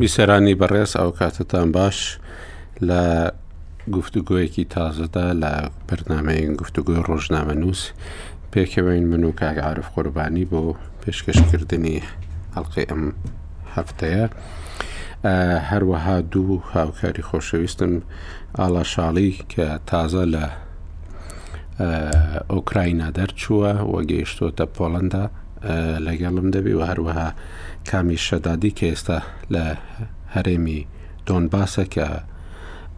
بیسەرانی بەڕێز ئەو کاتتان باش لە گفتوگویەکی تازەدا لە بەرنمەیە گفتوگوی ڕۆژنامە نووس پێکەوەین من و کاگعاعرف قوربانی بۆ پێشکەشکردنی ئەڵلقەی ئەم هەفتەیە. هەروەها دوو هاوکاری خۆشەویستم ئاڵا شاڵی کە تازە لە ئۆکراینا دەرچووە و گەیشتوتە پۆڵندا لەگەڵم دەبی و هەروەها کامی شەدادی کە ئێستا لە هەرێمی دۆن باسە کە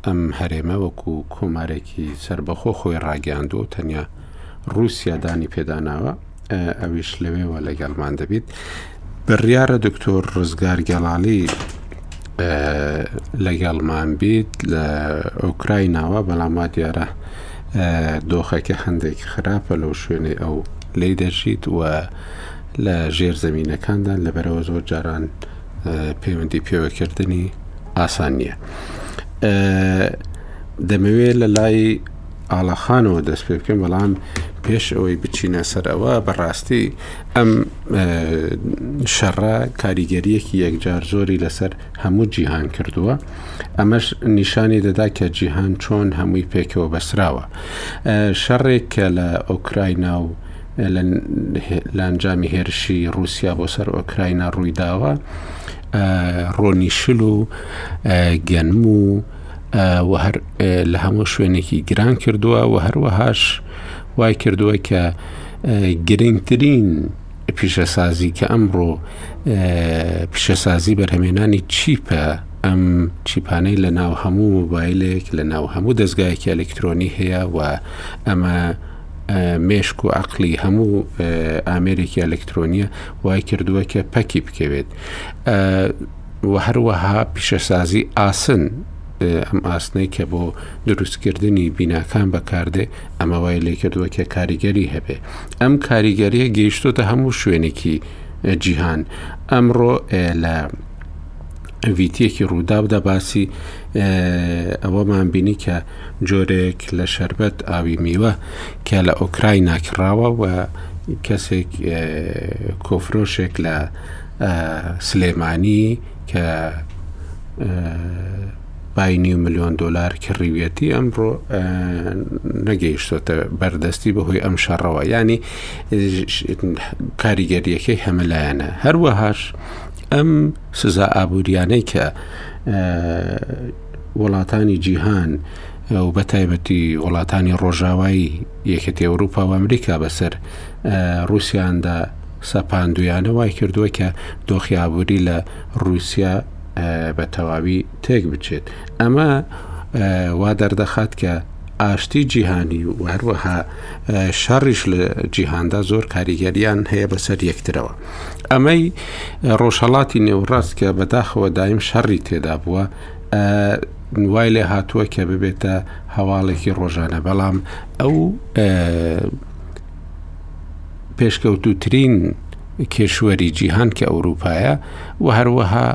ئەم هەرێمە وەکو کۆمارێکی سربەخۆ خۆی ڕاگەاندووە تەنیا رووسیا دانی پێداناوە ئەویش لەوێوە لەگەڵمان دەبیت بڕیارە دکتۆر ڕزگار گەڵاڵی لەگەڵمان بیت لە ئۆکرایناوە بەڵام وا دیارە دۆخەکە هەندێک خراپە لەو شوێنەی ئەو لی دەژیت و لە ژێر زمینەکاندا لەبەرەوە زۆر جاران پەیوەندی پێوەکردنی ئاسان نییە دەمەوێت لە لای ئاڵاخانەوە دەست پێ بکەین بەڵام پێش ئەوەی بچینە سەر ئەوە بەڕاستی ئەم شەڕە کاریگەریەکی یەکجار زۆری لەسەر هەموو جیهان کردووە ئەمەش نیشانی دەدا کە جیهان چۆن هەمووی پێکەوە بەسراوە شەڕێک کە لە ئۆکراینا و لانجامی هێرشی رووسیا بۆ سەر ئۆکراینا ڕوویداوە ڕۆنیشل و گەنم و و هەر لە هەموو شوێنێکی گران کردووە و هەروەهاش وای کردووە کە گرنگترین پیشەسازی کە ئەمڕۆ پیشەسازی بەرهەمێنانی چیپە ئەم چیپانەی لە ناو هەموو موبایلێک لە ناو هەموو دەستگایەکی ئەلکترۆنی هەیە و ئەمە مێشک و عقلی هەموو ئامێرێکی ئەلکترۆنیە وای کردووە کە پەکی بکەوێت وە هەروەها پیشەسازی ئاسن ئەم ئاسنەی کە بۆ دروستکردنی بیناکان بەکاردێ ئەمە وای لێکردووە کە کاریگەری هەبێ ئەم کاریگەریە گەیشتۆتە هەموو شوێنێکی جیهان ئەمڕۆ لە ڤیتیەکی ڕووداودا باسی ئەوەمان بینی کە جۆرێک لە شربەت ئاوی میوە کە لە ئۆکرای ناکراوە و کەسێک کۆفرۆشێک لە سلێمانی کە بای نیو ملیۆن دلار کڕیویەتی ئەمڕۆ نەگەیشتۆتە بەردەستی بەهۆی ئەم شەڕەوە ینی کاریگەریەکەی هەمەلایەنە هەروەهاش ئەم سزا ئابوووریانەی کە وڵاتانی جیهان و بە تایبەتی وڵاتانی ڕۆژاوایی یەکەتی ئەوروپا و ئەمریکا بەسەر ڕوسیاندا سەپاندویانە وای کردووە کە دۆخی ئابووری لە ڕووسیا بە تەواوی تێک بچێت ئەمە وا دەردەخات کە ئاشتی جیهانی و هەروەها شەڕیش لە جیهاندا زۆر کاریگەریان هەیە بەسەر یەکترەوە ئەمەی ڕۆژهڵاتی نێوڕاست کە بەداخەوە دایم شەڕی تێدا بووە وای لێ هاتووە کە ببێتە هەواڵێکی ڕۆژانە بەڵام ئەو پێشکەوتووترین کێشوەری جیهان کە ئەوروپایە و هەروەها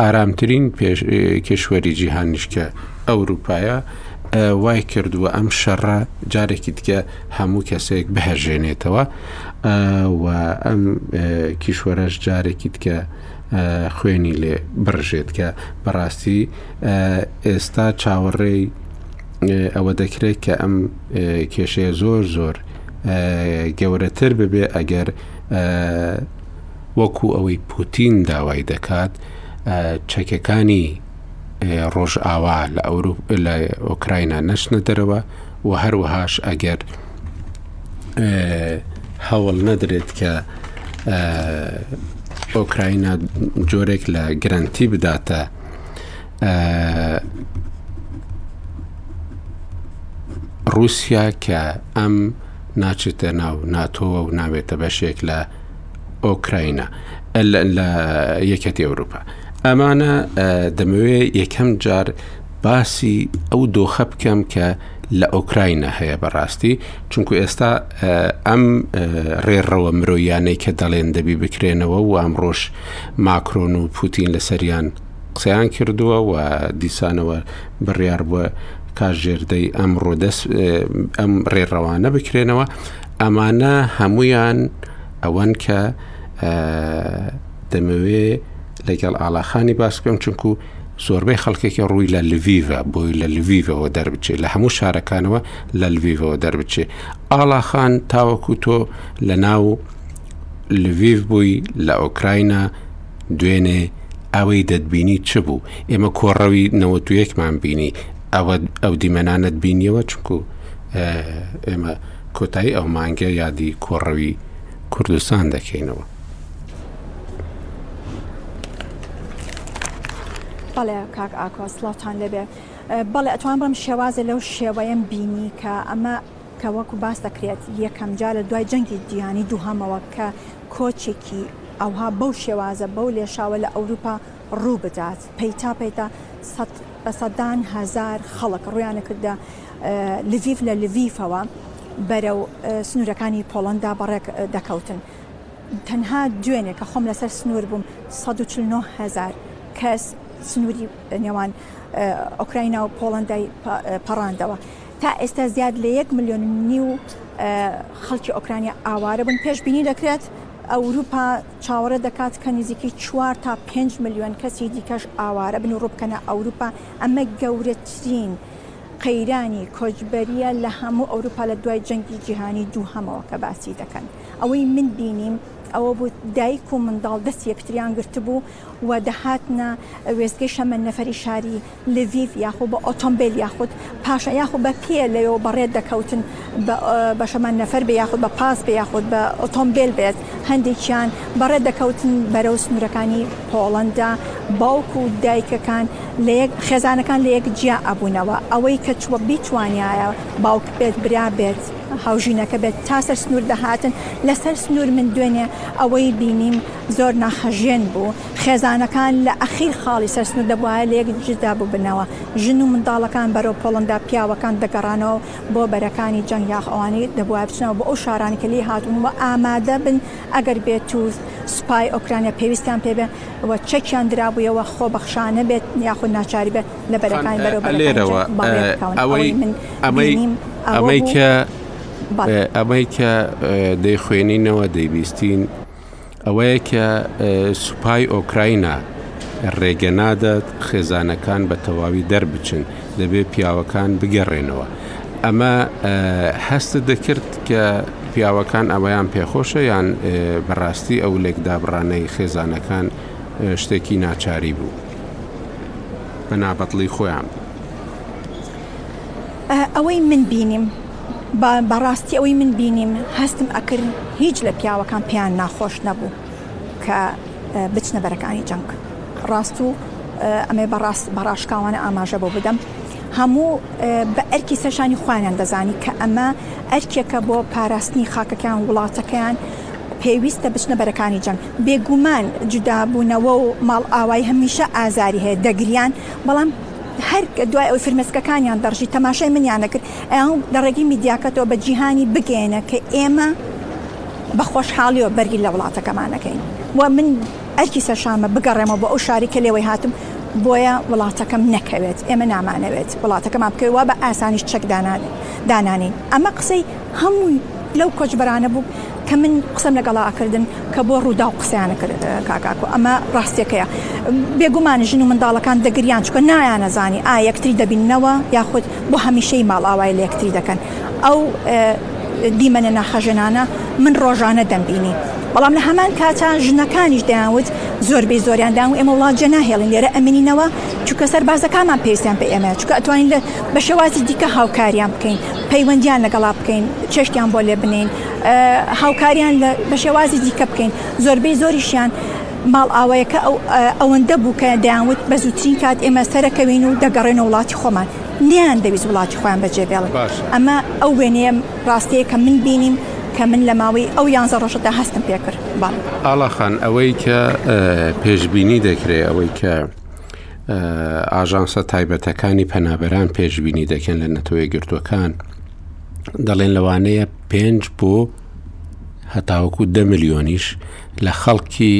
ئارامترین کێشوەری جیهانیش کە ئەوروپایە وای کردووە ئەم شەڕە جارێکی دیکە هەموو کەسێک بهژێنێتەوە و ئەم کیشوەرەش جارێکی دیکە خوێنی لێ بڕژێت کە بەڕاستی ئێستا چاوەڕێی ئەوە دەکرێت کە ئەم کێشەیە زۆر زۆر گەورەتر ببێ ئەگەر وەکو ئەوەی پوتین داوای دەکات چەکەکانی ڕۆژ ئاوا لە ئەوروپ لە ئۆکراینا نەشنە دەرەوە و هەروەهاش ئەگەر هەوڵ نەدرێت کە ئۆکراینا جۆرێک لە گرنتی بداتە ڕووسیا کە ئەم ناچێتە ناو ناتۆوە و ناوێتە بەشێک لە ئۆکراینا لە یەکەتی ئەوروپا ئەمانە دەمەوێ یەکەم جار باسی ئەو دۆخە بکەم کە لە ئۆکراینە هەیە بەڕاستی چونکو ئێستا ئەم ڕێڕەوە مرۆیانەی کە دەڵێن دەبی بکرێنەوە و ئەمڕۆژ ماکرۆن و پوتین لەسەریان قسەیان کردووە و دیسانەوە بڕیار بووە کاژێردەی ئەمڕۆ دەست ئەم ڕێڕەوانە بکرێنەوە ئەمانە هەمویان ئەوەن کە دەمەوێ لەگەڵ ئاڵاخانی باس بکەم چونکو زۆربەی خەڵکێکی ڕووی لە لڤیڤە بۆی لە لڤیڤەوە دەربچێت لە هەموو شارەکانەوە لە لڤیڤەوە دەربچێت ئاڵاخان تاوەکو تۆ لە ناو لڤیڤ بووی لە ئۆکراینا دوێنێ ئەوەی دەتبینی چ بوو؟ ئێمە کۆڕەوی نەوەد و یەکمان بینی، ئەوە ئەو دیمەنانەت بینیەوە چونکو ئێمە کۆتایی ئەو مانگە یادی کۆڕەوی کوردستان دەکەینەوە. بەڵێ کاک ئاکۆ سڵاوتان لێبێ بەڵێ ئەتوان بڵم شێوازە لەو شێوەیەم بینی کە ئەمە کە وەکو باس دەکرێت یەکەمجا لە دوای جەنگی جیهانی دووهەمەوە کە کۆچێکی ئەوها بەو شێوازە بەو لێشاوە لە ئەوروپا ڕووبدات، پەیتا پەیتا سەد بە سەدان هەزار خەڵک ڕوویانەکردە لڤیڤ لە لڤیفەوە بەرەو سنوورەکانی پۆڵەندا بەڕێک دەکەوتن. تەنها دوێنێ کە خۆم لەسەر سنوور بووم سەد و چل و نۆ هەزار کەس سنووری نێوان ئۆکراینا و پۆڵەندای پەڕاندەوە. تا ئێستا زیاد لە یەک ملیۆن و نیو خەڵکی ئۆکرانیا ئاوارە بوون، پێشبینی دەکرێت ئەوروپا چاوەڕێ دەکات کە نزیکەی چوار تا پێنج ملیۆن کەسی دیکەش ئاوارە بن و ڕووبکەنە ئەوروپا، ئەمە گەورەترین قەیرانی کۆچبەرییە لە هەموو ئەوروپا لە دوای جەنگی جیهانی دووهەمەوە کە باسی دەکەن. ئەوەی من بینیم ئەوە بوو دایک و منداڵ دەست یەکتریان گرتبوو و دەهاتنە وێستگەی شەمەن نەفەری شاری لڤیڤ یاخو بە ئۆتۆمبێل یاخود پاشا یاخو بە پێ لەوێوە بەڕێ دەکەوتن بە بە شەمە نەفەر بێ یاخود بە پاس بێ یاخود بە ئۆتۆمبێل بێت هەندێکیان بەڕێ دەکەوتن بەرەو سنوورەکانی پۆڵەندا باوک و دایکەکان لە یەک خێزانەکان لە یەک جیا ئەبوونەوە ئەوەی کە چوە بیتوانیایە باوک بێت برا بێت هاوژینەکە بێت تا سەر سنوور دەهاتن لەسەر سنوور من دوێنێ ئەوەی بینیم زۆر ناخەژێن بوو خێزانەکان لە ئەخیر خاڵی سەر سنور دەبوایە لە یەک جودا ببنەوە، ژن و منداڵەکان بەرەو پۆڵەندا، پیاوەکان دەگەڕانەوە بۆ بەرەکانی جەنگ یاخ ئەوانەی دەبوایە بچنەوە بۆ ئەو شارانەی کە لێی هاتوون و ئامادە بن ئەگەر بێت و سوپای ئۆکرانیا پێویستیان پێ بێت و چەکیان درابوویەوە خۆبەخشانە بێت یاخود ناچاری بێت لە بەرەکانی بەرەو بەرەکانی جەنگ بەڕێ بکەون ئەوەی من بینیم ئەوە بوو. ئەمەی کە دەیخوێنینەوە دەیبیستین. ئەوەیە کە سوپای ئۆکراینا رێگە نادات خێزانەکان بە تەواوی دەربچن، دەبێت پیاوەکان بگەڕێنەوە. ئەمە هەستت دەکرد کە پیاوەکان ئەوەیان پێخۆشە یان بەڕاستی ئەو لێکدابڕانەی خێزانەکان شتێکی ناچاری بوو بە نابەدڵی خۆیان بوو؟ ئەوەی من بینیم. با بەڕاستی ئەوەی من بینیم هەستم ئەکرد هیچ لە پیاوەکان پێیان ناخۆش نەبوو کە بچنە بەرەکانی جەنگ ڕاست و ئەمێ بەڕاست بەڕاشکاوانە ئاماژە بۆ بدەم هەموو بە ئەرکی سەشانی خوانیان دەزانی کە ئەمە ئەرکێکە بۆ پاراستنی خاکەکەیان وڵاتەکەیان پێویستە بچنە بەرەکانی جەنگ بێگومان جودابوونەوە و ماڵ ئاوای هەمیشە ئازاری هەیە دەگریان بەڵام هەر دوای ئەو فرمێسکەکانیان دەڕژی تەماشای منیان نەکرد ئەو لە ڕێگەی میدیاکەتەوە بە جیهانی بگەێنە کە ئێمە بە خۆشحاڵیەوە بەرگی لە وڵاتەکەمانەکەین و من ئەرکی سەرشانمە بگەڕێمەوە بۆ ئەو شاری کە لێوەی هاتم بۆیە وڵاتەکەم نەکەوێت ئێمە نامانەوێت وڵاتەکەمان بکەوێت وا بە ئاسانیش چەک دانانی ئەمە قسەی هەمووی لەو کۆچبەرانە بوو کە من قسەم لەگەڵاکردن کە بۆ ڕوودا و قسەیانە کرد کاکاکو ئەمە ڕاستێکەیە بێگومان ژن و منداڵەکان دەگریان چکە نایانەزانی ئا یەکتری دەبینەوە یاخود بۆ هەمیشەی ماڵئاوای لە یەکتری دەکەن ئەو دیمەنە ناخهەژێنانە من ڕۆژانە دەمبینی بەڵام لە هەمان کاتا ژنەکانیش دەیانوت زۆربەی زۆریان داوم ئێمە وڵات جێ ناهێڵین لێرە ئەمنینەوە چونکە سەر بازەکانمان پێویستیان پێ ئێمە چکە ئەتوانین لە بە شێوازی دیکە هاوکاریان بکەین پەیوەندیان لەگەڵا بکەین چێشتیان بۆ لێ بنین هاوکاریان لە بە شێوازی دیکە بکەین زۆربەی زۆریشیان ماڵئاوایەکە ئەوەندە بوو کە دەیانوت بە زووترین کات ئێمە سەرەکەوین و دەگەڕێنە وڵاتی خۆمان نیان دەویست وڵاتی خۆیان بەجێ بێڵن ئەمە ئەو وێنەیە ڕاستەیە کە من بینیم کە من لە ماوەی ئەو یانزە ڕۆژەدا هەستم پێ کرد بەڵ ئاڵاخان ئەوەی کە پێشببینی دەکرێت ئەوەی کە ئاژانسە تایبەتەکانی پەنابەران پێشببینی دەکەن لە نەتەوەی گرتوەکان دەڵێن لەوانەیە پێنج بۆ هەتاوەکو دە ملیۆنیش لە خەڵکی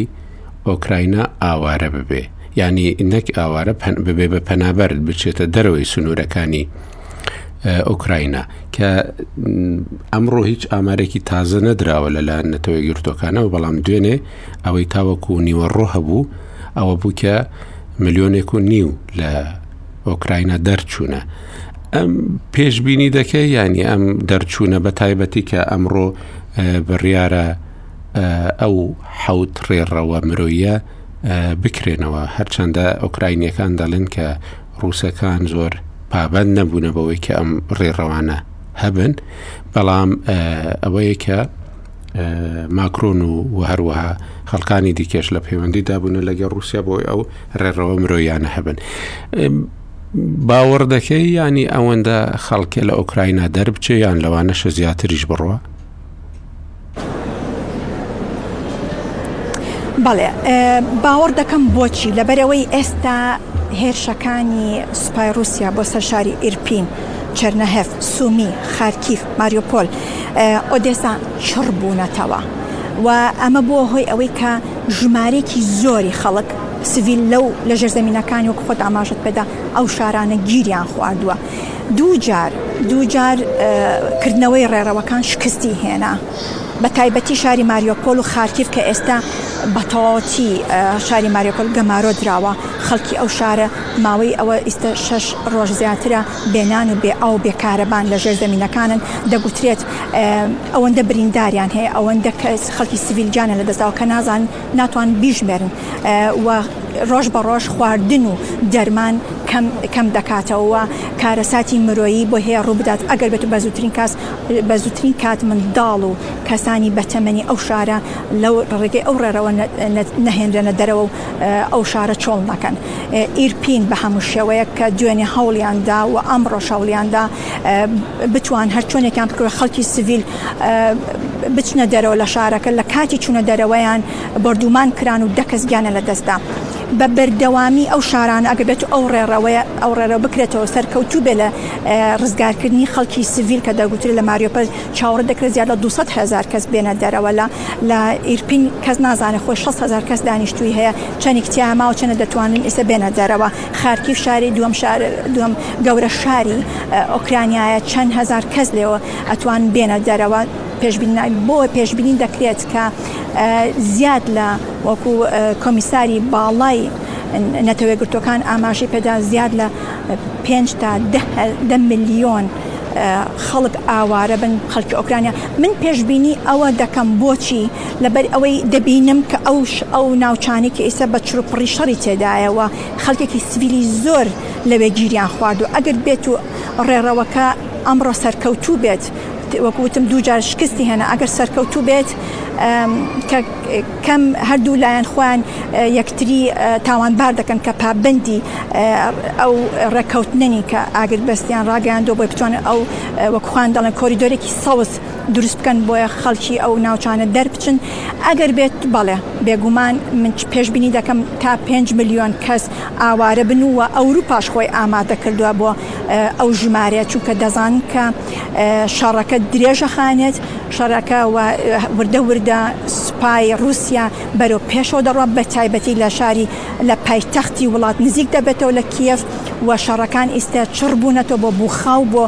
ئۆکراینا ئاوارە ببێ ینی نەک ئاوارە ببێ بە پەنابەرت بچێتە دەرەوەی سنوورەکانی ئۆکراینا کە ئەمڕۆ هیچ ئامارێکی تازە نەدراوە لەلاەن نەتەوەی گرتۆکانەوە بەڵام دوێنێ ئەوەی تاوەکو نیوەڕۆ هەبوو ئەوە بوو کە ملیۆنێک و نیو لە ئۆکراینا دەرچوونە ئەم پێشببینی دەکەی ینی ئەم دەرچوونە بە تایبەتی کە ئەمڕۆ بڕیارە ئەو حەوت ڕێڕەوە مرۆییە بکرێنەوە هەرچەندە ئۆکراینیەکان دەڵێن کە ڕووسەکان زۆر پابند نەبوونە بەوەی کە ئەم ڕێڕەوانە هەبن بەڵام ئەوەیە کە ماکرۆن و و هەروەها خەڵکانی دیکەش لە پەیوەندی دابوونە لەگەڵ رووسیا بۆی ئەو ڕێڕەوە مرۆیانە هەبن. باوەڕ دەکەی ینی ئەوەندە خەڵکە لە ئۆکراینا دەربچێ یان لەوانەشە زیاتریش بڕە بەڵێ باوەڕ دەکەم بۆچی لەبەرەوەی ئێستا هێرشەکانی سوپای رووسیا بۆ سەر شاری ئیرپین چرنەهف سومی خارکیف ماریۆپۆل ئۆدێسا چڕ بوونەتەوە و ئەمە بووە هۆی ئەوەی کە ژمارێکی زۆری خەڵک سڤیل لەو لە ژێرزەمینەکانی وەک خۆت ئاماژت پێدا ئەو شارانە گیریان خواردووە دوو جار دوو جار کردنەوەی ڕێڕەوەکان شکستی هێنا، بە تایبەتی شاری ماریۆپۆل و خارکیڤ کە ئێستا بە تەواوەتی شاری ماریۆپۆل گەمارۆ دراوە، خەڵکی ئەو شارە ماوەی ئەوە ئیستە شەش ڕۆژ زیاترە بێ نان و بێ ئاو و بێ کارەبان لە ژێر زەمینەکانن، دەگوترێت ئەوەندە برینداریان هەیە، ئەوەندە کەس خەڵکی سڤیل گیانیان لەدەست داوە کە نازانن ناتوان بیژمێرن و ڕۆژ بە ڕۆژ خواردن و دەرمان کەم دەکاتەوە کارەساتی مرۆیی بۆ هەیە ڕووبدات ئەگەر بێت بە زووترین کاس بە زووترین کات منداڵ و کەسانی بەتەمەنی ئەو شارە لەو ڕێگەی ئەو ڕێرەوە نەهێنرێنە دەرەوە و ئەو شارە چۆڵ نەکەن ئیرپین بە هەموو شێوەیە کە دوێنێ هەوڵیاندا و ئەمڕۆ شەوڵیاندا بتوان هەر چۆنێکیان بکرە خەڵکی سڤیل بچنە دەرەوە لە شارەکە لە کاتی چوونە دەرەوەیان بردومان کران و دەکەس گیانە لە دەستدا. بە بەردەوامی ئەو شارانە ئەگە بێت ئەو ڕێڕەوەیە ئەو ڕێرەوە بکرێتەوە سەرکەوتوو بێ لە ڕزگارکردنی خەڵکی سڤیل کە دەگوترێت لە ماریۆپەل چاوەڕ دەکرێت زیاد لە 200 هزار کەس بێنە دەرەوە لە لە ئیرپین کەس نازانێت خۆی 6 هزار کەس دانیشتوی هەیە چەنێک تیاماوە چەنە دەتوانن ئێستا بێنە دەرەوە خارکیڤ شاری دووەم شار دووەم گەورە شاری ئۆکرانیایە چەند هەزار کەس لێەوە ئەتوان بێنە دەرەوە پێشبینای بۆ پێشببینی دەکرێت کە زیاد لە وەکو کۆمیساری باڵای نەتەوە گرتوەکان ئاماژی پێدا زیاد لە 5 تا ده میلیۆن خەڵک ئاوارە بن خەڵکی ئۆکرانیا من پێشببینی ئەوە دەکەم بۆچی لەبەر ئەوەی دەبینم کە ئەو ئەو ناوچانەی کە ئێستا بە چروپڕی شەڕی تێدایە و خەڵکێکی سڤیلی زۆر لەوێ گیریان خوارد و ئەگەر بێت و ڕێڕەوەکە ئەمڕۆ سەرکەوتوو بێت وەکوتم دووجار شکستی هێنا ئەگەر سەرکەوتوو بێت کە کەم هەردوو لایەن خۆیان یەکتری تاوانبار دەکەن کە پابندی ئەو ڕێککەوتنەنی کە ئاگر بەستیان ڕاگەیاندۆ بۆی بتوانن ئەو وەکخوان دەڵێن کۆریدۆرێکی سەوز دروست بکەن بۆیە خەڵکی ئەو ناوچانە دەربچن ئەگەر بێت بەڵێ بێگومان من پێشببینی دەکەم تا 5 ملیۆن کەس ئاوارە بن و ئەوروپاش خۆی ئامادە کردووە بۆ ئەو ژمارەیە چونکە دەزان کە شەڕەکە درێژە خانێت شەڕەکە وردە وردە سوپای رووسیا بەرەو پێشەوە دەڕوە بە تایبەتی لە شاری لە پایتەختی وڵات نزیک دەبێتەوە لە کیف و شەڕەکان ئیستا چڕ بوونەتەوە بۆ بوخاو بۆ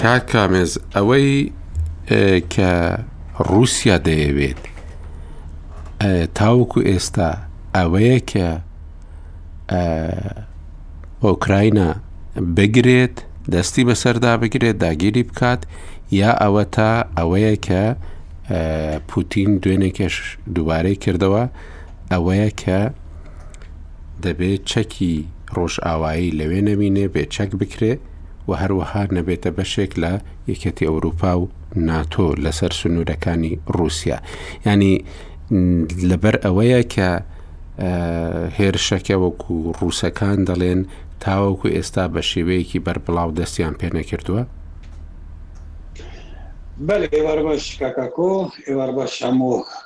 کاک کامێز ئەوەی کە ڕووسیا دەیەوێت تاوەکو ئێستا ئەوەیە کە ئۆکراینا بگرێت دەستی بەسەردا بگرێت داگیری بکات یا ئەوە تا ئەوەیە کە پوتین دوێنێکش دووبارەی کردەوە ئەوەیە کە دەبێت چەکی ڕۆژئاوایی لەوێ نەبینێ بێ چەک بکرێت و هەروەها نەبێتە بەشێک لە یەکێتی ئەوروپا و ناتۆ لەسەر سنوورەکانی رووسیا ینی لەبەر ئەوەیە کە هێرشەکە وەکو رووسەکان دەڵێن تاوەکو ئێستا بە شێوەیەکی بەربڵاو دەستیان پێ نەکردووە بەێوار باش کاکاکۆ ئێوار باش هەموو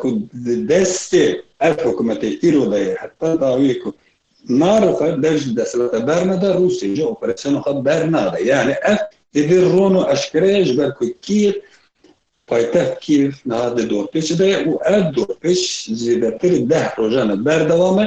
کو دەستێ ئەڤ حکومەتەێ ئیرۆ دە یە هەتا زاویێ کو ماڕفە دەژ دەسەڵەتە بەر نەدا روسیە جە ئۆپەراسیۆنە خە بەر نادە یانێ ئەڤ ئیدێ رۆن و ئەشکەرە یە ژ بەر کو کیێڤ پایتەخت کیێڤ نها دە دۆرپێچ دە یە و ئەڤ دۆرپێچ زێدەتر دە رۆژانە بەردەوامە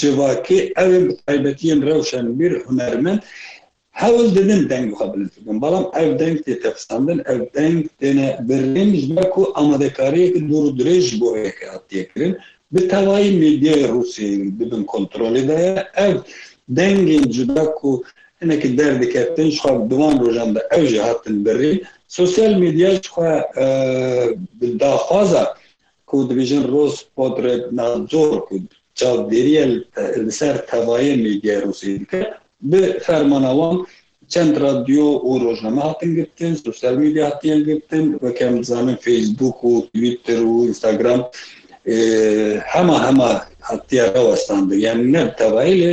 جڤاکێ ئەوێ بەتایبەتیەن ڕەوشەن بیر هونەرمەند هەوڵ دەدەن دەنگ خۆ بلند بکەن بەڵام ئەو دەنگ تێ تەپساندن ئەو دەنگ تێنە بەرێن ژمەکۆ ئامادەکاریەک دوور و درێژ بۆ ئەوێکە تێکرن بتەوای میدیای ڕووسی ببن کۆنترۆلێدایە ئەو دەنگێن جڤاک و هەنێکی دەردەکەتن شخوا دوان ڕۆژان بە ئەو ژهاتن بەرێن سوسیال میدیاش خوا داخوازە کو دبیژن روس پۆترێک نا زۆر کو چاودێریە لە سەر تەڤایێ مێدیای روسی بکە بە فەرمانەوان چەند رادیۆ و رۆژنامە هاتن گرتن سوسیال مێدیا هاتیان گرتن وە کە بزانن فەیسبوک و تویتر و ئینستاگرام هەما هەما هاتیە راوەستاندن یان نە تەڤایێ لێ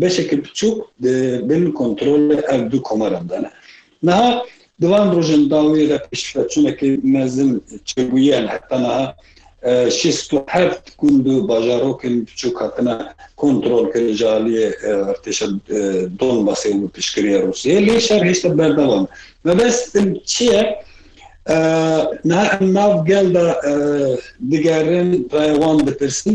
بەشێکی بچووک بن کۆنترۆڵی ئەو دوو کۆمارە بدەن. نها دوان ڕوژن داوی غە پیشفەچونەکی مەزن چگویەن هەتا نها شست و هەفت گوند و باژاڕۆکن بچووک هاتنە کۆنترۆڵ کردن ژە ئالیێ ئڕتێشە دۆنباسێ و پشکریە ڕوسیە لێ شەر هێشتە بەردەوام مەبەستم چیە نها ئەم ناو گەلدا دگەرن ڕایەوان دپرسن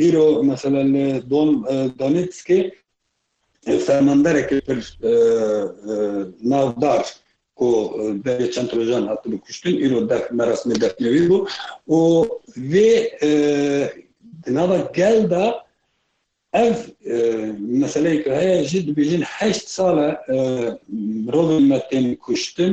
ئیرۆ مەسەلەن لە دۆن دۆنیتسکی فەرماندەرێکی پر ناودار کو دەرێ چەند ڕۆژان هاتن و کوشتن ئیرۆ دەک مەرەسمی دەفنەوی بوو و وێ ناوە گەلدا ئەف مەسلەیەکە هەیە ژی دبیژن هەشت ساڵە مرۆڤ مەتێن کوشتن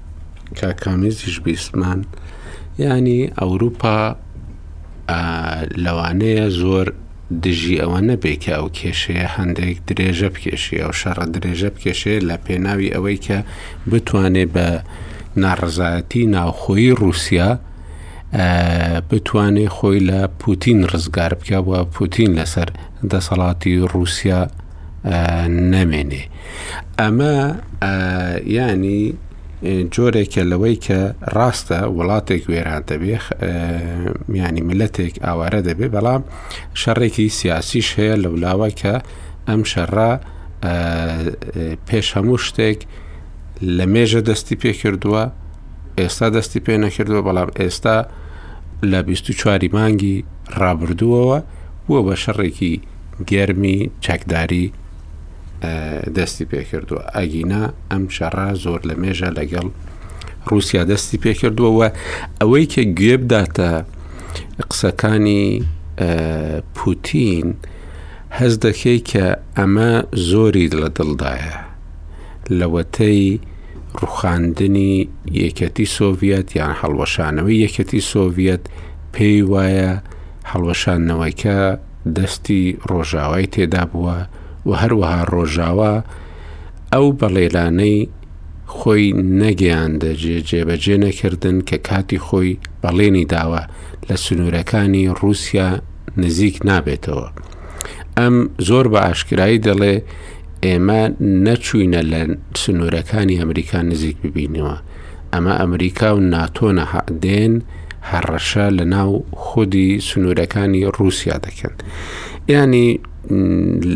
کاکامیزیش بیستمان ینی ئەوروپا لەوانەیە زۆر دژی ئەوە نەبێ کە ئەو کێشەیە هەندێک درێژە بکێشی ئەو شەڕە درێژە بکێشێ لە پێناوی ئەوەی کە بتوانێ بە ناڕزایەتی ناوخۆی رووسیا بتوانێ خۆی لە پوتین ڕزگار بکە و پوتین لەسەر دەسەڵاتی رووسیا نەمێنێ. ئەمە یانی جۆرێکە لەوەی کە ڕاستە وڵاتێک وێران دەبێ میانی ملەتێک ئاوارە دەبێ بەڵام شەڕێکی سیاسیش هەیە لە ولاوە کە ئەم شەڕە پێش هەموو شتێک لە مێژە دەستی پێ کردووە ئێستا دەستی پێ نەکردووە بەڵام ئێستا لە 24 مانگی ڕابردووەوە بووە بە شەڕێکی گەرمی چەکداری دەستی پێکردووە ئەگینا ئەم شەڕا زۆر لە مێژە لەگەڵ رووسیا دەستی پێکردووەوە ئەوەی کە گوێ بداتە قسەکانی پوتین هەز دەکەی کە ئەمە زۆری لە دڵدایە لەوەتەی ڕوخاندنی یەکەتی سۆڤەت یان هەڵوەشانەوەی یەکەتی سۆڤەت پێی وایە هەڵوەشانەوەیکە دەستی ڕۆژاوای تێدا بووە و هەروەها ڕۆژاوا ئەو بەڵێلانەی خۆی نەگەیاندە جێ جێبەجێ نەکردن کە کاتی خۆی بەڵێنی داوە لە سنوورەکانی رووسیا نزیک نابێتەوە. ئەم زۆر بە ئاشکرایی دەڵێ ئێمە نەچوینە لە سنوورەکانی ئەمریکا نزیک ببینەوە. ئەمە ئەمریکا و ناتۆ نەها دێن هەڕەشە لە ناو خودی سنوورەکانی رووسیا دەکەن ینی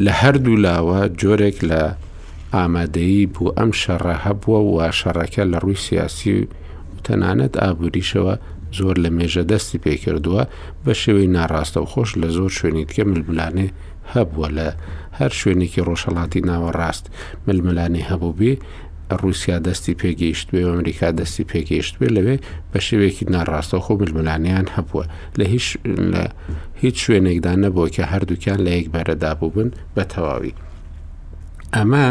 لە هەردوو لاوە جۆرێک لە ئامادەیی بوو ئەم شەڕە هەبووە و شەڕەکە لە ڕووی سیاسی و تەنانەت ئابووریشەوە زۆر لە مێژە دەستی پێ کردووە بە شێوەی ناڕاستە و خۆش لە زۆر شوێنی دیکە ململانێ هەبووە لە هەر شوێنێکی ڕۆژهڵاتی ناوەڕاست ململانێ هەبوو بێ ڕووسیا دەستی پێگەیشتبێ و ئەمریکا دەستی پێگەیشتبێ لەوێ بە شێوەیەکی ناڕاستەوخۆ ململانیان هەبووە لە هیچ لە هیچ شوێنێکدا نەبووە کە هەردووکیان لە یەک بەرەدا بووبن بە تەواوی ئەمە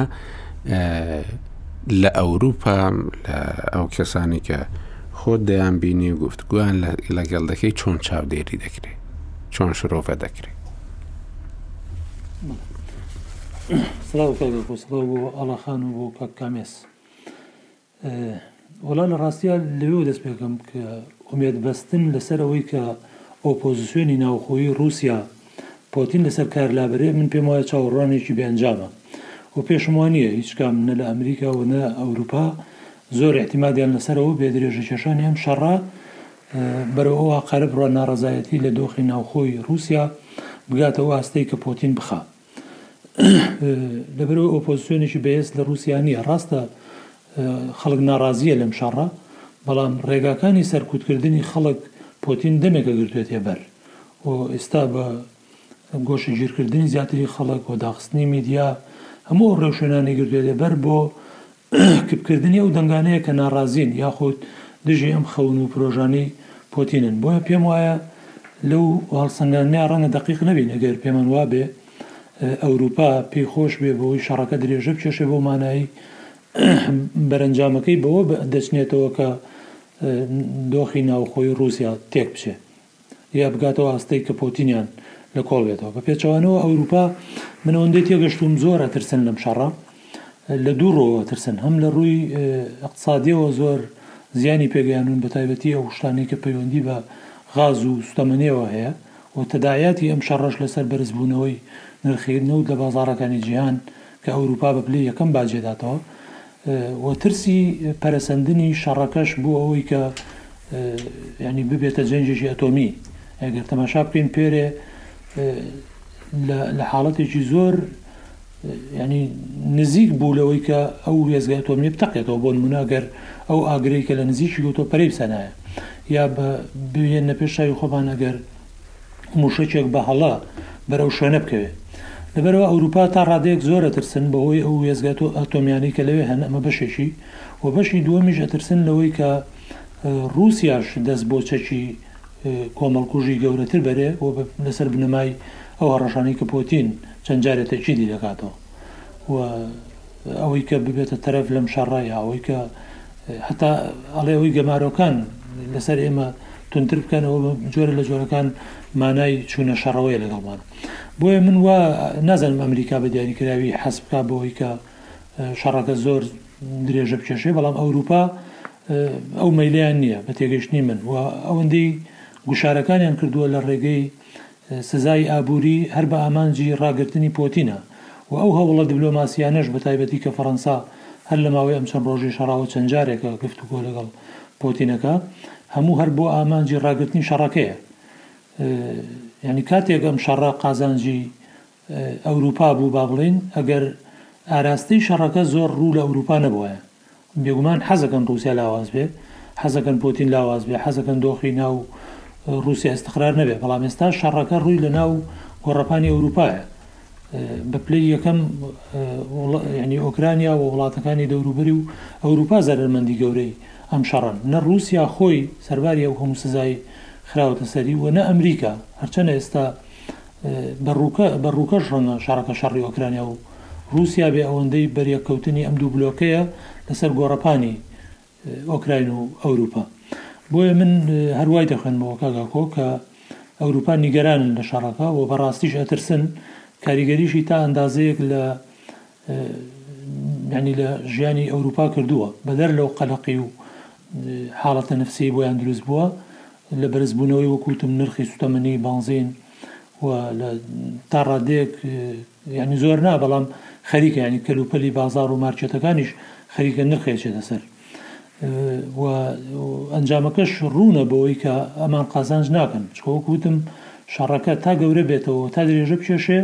لە ئەوروپا لە ئەو کەسانی کە خۆ دەیان بینی و گفتگویان لەگەڵ دەکەی چۆن چاودێری دەکرێت چۆن شرۆڤە دەکرێت سلااو کاگە خۆ سڵاو بۆ ئاڵاخان و بۆ کاک کامێس وەڵا لە ڕاستە لەوێ دەست پێکەم کە ئومێد بەستن لەسەر ئەوەی کە ئۆپۆزیسیۆنی ناوخۆی رووسیا پۆتین لەسەر کار لابرێ من پێم وایە چاوەڕوانێکی بەنجامە و پێشم وانە هیچ کام نە لە ئەمریکا و نە ئەوروپا زۆر احتیمادیان لەسەرەوە بێ درێژە کێشانی ئەم شەڕە بەرەو ئەو ئاقارە بڕوات ناڕەزایەتی لە دۆخی ناوخۆی ڕووسیا بگاتە ئەو ئاستەی کە پۆتین بخا لەبەرەوە ئۆپۆزیسیۆنێکی بەهێز لە ڕووسیا نییە ڕاستە خەڵک ناڕازیە لەم شەڕە بەڵام ڕێگاکانی سەرکوتکردنی خەڵک پۆتین دەمێکە گرتوێتێ بەر و ئێستا بە گۆشە گیرکردنی زیاتری خەڵک و داخستنی میدیا هەموو ڕێوشوێنانی گرتوێتێ بەر بۆ کپکردنی ئەو دەنگانەیە کە ناڕازین یاخود دژی ئەم خەون و پرۆژانەی پۆتینن. بۆیە پێم وایە لەو هەڵسەنگاندنە ڕەنگە دەقیق نەبین ئەگەر پێمان وابێ ئەوروپا پێی خۆش بێ بەوەی شەڕەکە درێژە بکێشێ بۆ مانایی بەرەنجامەکەی بەوە دەچنێتەوە کە دۆخی ناوخۆی ڕووسیا تێک بچێ. یا بگاتە ئەو ئاستەی کە پۆتینیان لە کۆڵ بێتەوە. بە پێچەوانەوە ئەوروپا من ئەوەندەی تێگەشتووم زۆر ئەترسن لەم شەڕە، لە دوو ڕووەوە ئەترسن، هەم لە ڕووی ئیقتسادیەوە زۆر زیانی پێگەیانوون بە تایبەتی ئەو شتانەی کە پەیوەندی بە غاز و سوتەمەنیەوە هەیە و تەداعیاتی ئەم شەڕەش لەسەر بەرز بوونەوەی نرخی نەوت لە بازاڕەکانی جیهان کە ئەوروپا بە پلەی یەکەم باجی ئەداتەوە و ترسی پەرەسەندنی شەڕەکەش بۆ ئەوەی کە یانی ببێتە جەنگێکی ئەتۆمی ئەگەر تەماشا بکەین پێرێ لە حاڵەتێکی زۆر ینی نزیک بوو لەوەی کە ئەو وێزگای تۆمیە بتەقێتەوە بۆن مناگەر ئەو ئاگرەی کە لە نزیکی گوتۆ پەرەی سەنایە یا بە بهێن نە پێشاوی خۆمان ئەگەر موشەکێک بە هەڵە بەرەو شوێنە بکەوێ. لەبەرئەوە ئەوروپا تا ڕادەیەک زۆر ئەترسن بەهۆی ئەو وێستگە ئەتۆمیانەی کە لەوێ هەن ئەمە بەشێکی و بەشی دووەمیش ئەترسن لەوەی کە ڕوسیاش دەست بۆ چەکی کۆمەڵکوژی گەورەتر بەرێ و لەسەر بنەمای ئەو هەڕەشانەی کە پۆتین چەند جارێ تەئکیدی دەکاتەوە و ئەوەی کە ببێتە تەرەف لەم شەڕە یا ئەوەی کە هەتا ئەڵێ ئەوی گەمارۆکان لەسەر ئێمە تونتر بکەنەوە جۆرە لە جۆرەکان مانای چوونە شەڕەوەی لەگەڵمان بۆیە من وا نازانم ئەمریکا بە دیاریکراوی حەس بکە بۆی کە شەڕەکە زۆر درێژە بکێشێ بەڵام ئەوروپا ئەو مەلیان نییە بە تێگەشتنی من و ئەوەندەی گوشارەکانیان کردووە لە ڕێگەی سزای ئابووری هەر بە ئامانجی ڕاگرتنی پۆتینە و ئەو هەوڵە دبلۆماسییانەش بە تایبەتی کە فەڕەنسا هەر لە ماوەی ئەم چەند ڕۆژەی شەڕاوە چەند جارێکە گفتوگۆ لەگەڵ پۆتینەکا هەموو هەر بۆ ئامانجی ڕاگرتنی شەڕەکەیە یانی کاتێک ئەم شەڕە قازانجی ئەوروپا بوو با بڵێین، ئەگەر ئاراستەی شەڕەکە زۆر ڕوو لە ئەوروپا نەبوایە. بێگومان حەزەکەن ڕووسیا لاواز بێ، حەزەکەن پۆتین لاواز بێ، حەزەکەن دۆخی ناو ڕووسیا ئیستقرار نەبێ، بەڵام ئێستا شەڕەکە ڕووی لە ناو گۆڕەپانی ئەوروپایە. بە پلەی یەکەم یانی ئۆکرانیا و وڵاتەکانی دەوروبەری و ئەوروپا زەرەرمەندی گەورەی ئەم شەڕەن. نە ڕووسیا خۆی سەرباری ئەو هەموو سزای خراوەتە سەری و نە ئەمریکا، هەرچەنە ئێستا بە ڕووکە بە ڕووکەش ڕەنگە شەڕەکە شەڕی ئۆکرانیا و ڕووسیا بێ ئەوەندەی بەریەککەوتنی ئەم دوو بلۆکەیە لەسەر گۆڕەپانی ئۆکراین و ئەوروپا بۆیە من هەر وای دەخوێنمەوە کاک ئاکۆ کە ئەوروپا نیگەرانن لە شەڕەکە و بەڕاستیش ئەترسن کاریگەریشی تا ئەندازەیەک لە ینی لە ژیانی ئەوروپا کردووە بەدەر لەو قەلەقی و حاڵەتە نفسەی بۆیان دروست بووە لە بەرزبوونەوەی وەک وتم نرخی سوتەمەنی بەنزین و لە تا ڕادەیەک یعنی زۆر نا بەڵام خەریکە ینی کەلوپەلی بازار و مارکێتەکانیش خەریکە نرخێچێتە سەر و ئەنجامەکەش ڕوونە بەوەی کە ئەمان قازانج ناکەن چکەوەک وتم شەڕەکە تا گەورە بێتەوە تا درێژە بکێشێ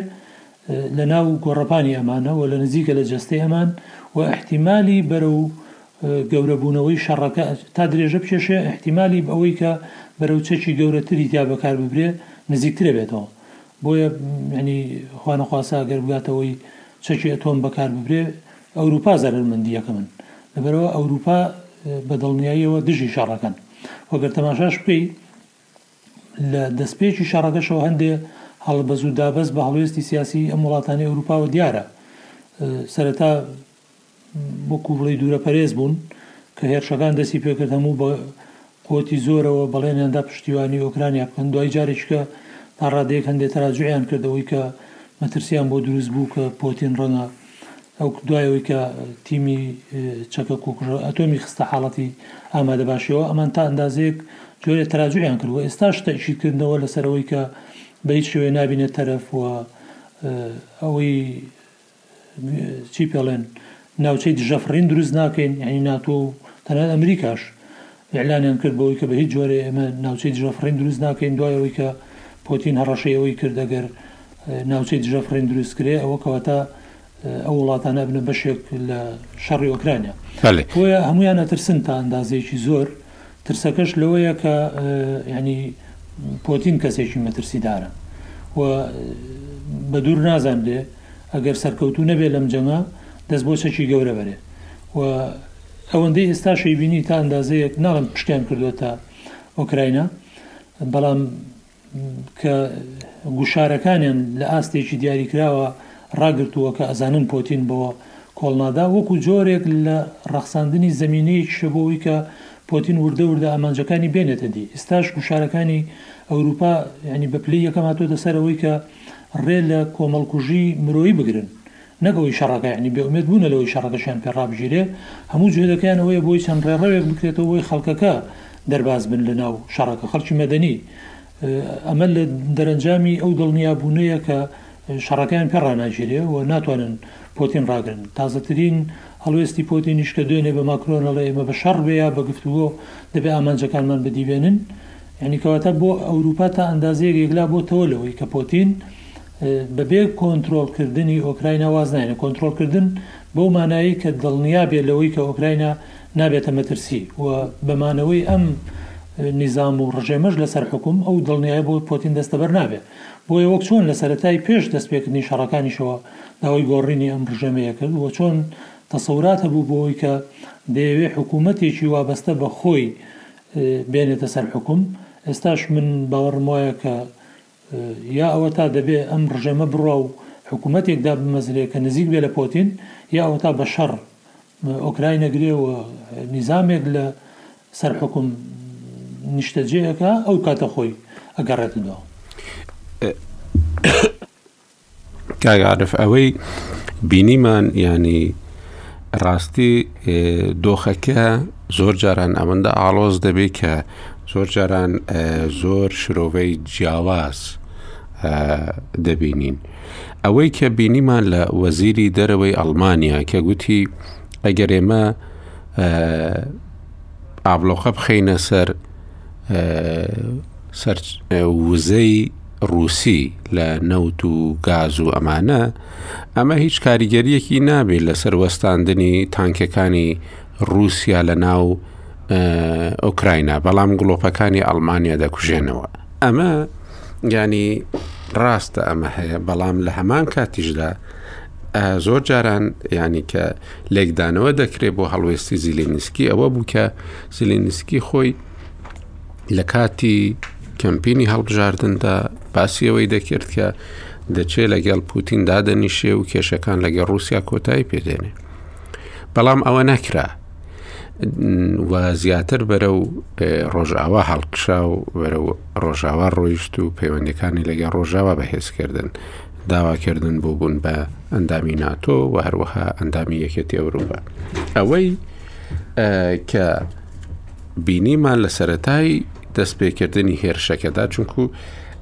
لە ناو گۆڕەپانی ئەمانە و لە نزیکە لە جەستەی ئەمان و احتیممالی بەرە و گەورەبوونەوەی شەڕەکە تا درێژە بکێشێ، ئیحتیمالی ئەوەی کە بەرەو چەکی گەورەتری تیا بەکار ببرێ نزیکتر ئەبێتەوە. بۆیە یانی خوانەخواستە گەر بگاتە هۆی چەکی ئەتۆم بەکار ببرێ، ئەورووپا زەرەرمەندی یەکەمن. لەبەرئەوە ئەورووپا بە دڵنیاییەوە دژی شەڕەکەن. وە گەر تەماشاش بکەی لە دەسپێکی شەڕەکەشەوە هەندێ هەڵبەز و دابەز بە هەڵوێستی سیاسیی ئەم وڵاتانەی ئەورووپاوە دیارە. سەرەتا وەکو بڵێی دوورەپەرێز بوون کە هێرشەکان دەستی پێکرد هەموو بە قوتی زۆرەوە بەڵێنیان دا پشتیوانی ئۆکرانیا بکەن دوای جارێکیکە تا ڕادەیەک هەندێ تەراجوعیان کرد ئەوەی کە مەترسیان بۆ دروست بوو کە پۆتین ڕەنگە ئەو دوای ئەوەی کە تیمی چەکە کۆکوژە ئەتۆمی خستە حاڵەتی ئامادە باشیەوە ئەمان تا ئەندازەیەک جۆرێ تەراجوعیان کرد و ئێستا شتەکی کردنەوە لەسەرەوەی کە بە هیچ شوێ نابینێت تەرەف و ئەوەی چی پێڵێن ناوچەی دژەفڕین دروست ناکەین یعنی ناتۆ و تەنان ئەمریکاش ئەلانیان کرد بۆی کە بە هیچ جۆرە ئێمە ناوچەی دژەفڕین دروست ناکەین دوای ئەوەی کە پۆتین هەڕەشەی ئەوەی کردەگەر ناوچەی دژەفڕین دروست کرێ ئەوە کەواتە ئەو وڵاتانە بنە بەشێک لە شەڕی ئۆکرانیا بۆیە هەمویان ئەترسن تا ئەندازەیەکی زۆر ترسەکەش لەوەیە کە یعنی پۆتین کەسێکی مەترسیدارە و بە دوور نازانرێ ئەگەر سەرکەوتو نەبێ لەم جەنگە دەست بۆ چەکی گەورە بەرێ و ئەوەندەی ئێستا شەیبینی تا ئەندازەیەک ناڵم پشتیان کردووە تا ئۆکراینا بەڵام کە گوشارەکانیان لە ئاستێکی دیاریکراوە ڕاگرتووە کە ئەزانن پۆتین بەوە کۆڵنادا وەکو جۆرێک لە ڕەخساندنی زمینەیەکیشە بۆەوەی کە پۆتین وردە وردە ئامانجەکانی بێنێتە دی ئستاش گوشارەکانی ئەوروپا ینی بە پلی یەکەم هاتۆتە سەرەوەی کە ڕێ لە کۆمەڵکوژی مرۆیی بگرن نەک ئەوەی شەڕەکە یەعنی بێ ئومێد بوونە لەوەی شەڕەکەشیان پێ ڕابگیرێ هەموو جهدەکەیان ئەوەیە بۆی چەند ڕێڕەوێک بکرێتەوە بۆی خەڵکەکە دەرباز بن لە ناو شەڕەکە خەڵکی مەدەنی ئەمە لە دەرەنجامی ئەو دڵنیا بوونەیە کە شەڕەکەیان پێ ڕاناگیرێ و ناتوانن پۆتین ڕاگرن تازەترین هەڵوێستی پۆتینیش کە دوێنێ بە ماکرۆن ئەڵێ ئێمە بە شەڕ بێ یا بە گفتوگۆ دەبێ ئامانجەکانمان بەدیبێنن یعنی کەواتە بۆ ئەوروپا تا ئەندازەیەک یەکلا بۆتەوە لەوەی کە پۆتین بەبێ کۆنترۆڵکردنی ئۆکراینا واز نایەن، کۆنترۆڵکردن بەو مانایەی کە دڵنیا بێت لەوەی کە ئۆکراینا نابێتە مەترسی و بە مانەوەی ئەم نیزام و ڕژێمەش لەسەر حوکم، ئەو دڵنیایە بۆ پۆتین دەستەبەر نابێت. بۆیە وەک چۆن لە سەرەتای پێش دەستپێکردنی شەڕەکانیشەوە داوای گۆڕینی ئەم ڕژێمەیە کرد و چۆن تەسەورات هەبوو بۆی کە دەیەوێت حکوومەتێکی وابەستە بە خۆی بێنێتە سەر حوکم، ئێستاش من باوەڕم وایە کە یا ئەوەتا دەبێ ئەم ڕژێمە بڕوا و حکوومەتێک دابمەزرێ کە نزیک بێ لە پۆتین، یا ئەوەتا بە شەڕ ئۆکراین نەگرێ و نیزامێک لە سەر حوکم نیشتەجێ ئەکا، ئەو کاتە خۆی ئەگەڕێتە دوا. کاک عارف ئەوەی بینیمان یانی ڕاستی دۆخەکە زۆر جاران ئەوەندە ئاڵۆز دەبێت کە زۆر جاران زۆر شرۆڤەی جیاواز دەبینین ئەوەی کە بینیمان لە وەزیری دەرەوەی ئەڵمانیا کە گوتی ئەگەر ئێمە ئابلۆقە بخینە سەر سەر وزەی ڕووسی لە نەوت و گاز و ئەمانە، ئەمە هیچ کاریگەریەکی نابێت لەسەر وەستاندنی تانکەکانی ڕووسیا لە ناو ئۆکراینا، بەڵام گڵۆپەکانی ئەڵمانیا دەکوژێنەوە. ئەمە گانی ڕاستە ئەمە هەیە بەڵام لە هەمان کاتیشدا زۆر جاران ینی کە لێکدانەوە دەکرێت بۆ هەڵوێستی زیلینسکی ئەوە بوو کە زیلینسکی خۆی، لە کاتی کەمپینی هەڵبژاردندا باسیەوەی دەکرد کە دەچێت لەگەڵ پوتین دادەنیشێ و کێشەکان لەگەڵ رووسیا کۆتایی پێدێنێ بەڵام ئەوە نەکرا و زیاتر بەرە و ڕۆژاوا هەڵکشا و بەرە و ڕۆژاوا ڕۆیشت و پەیوەندەکانی لەگەڵ ڕۆژاوا بەهێزکردن داواکردن بۆ بوون بە ئەندامی ناتۆ و هەروەها ئەندامی یەکێتی ئەوروپا ئەوەی کە بینیمان لە سەرەتای دەستپێکردنی هێرشەکەدا چونکو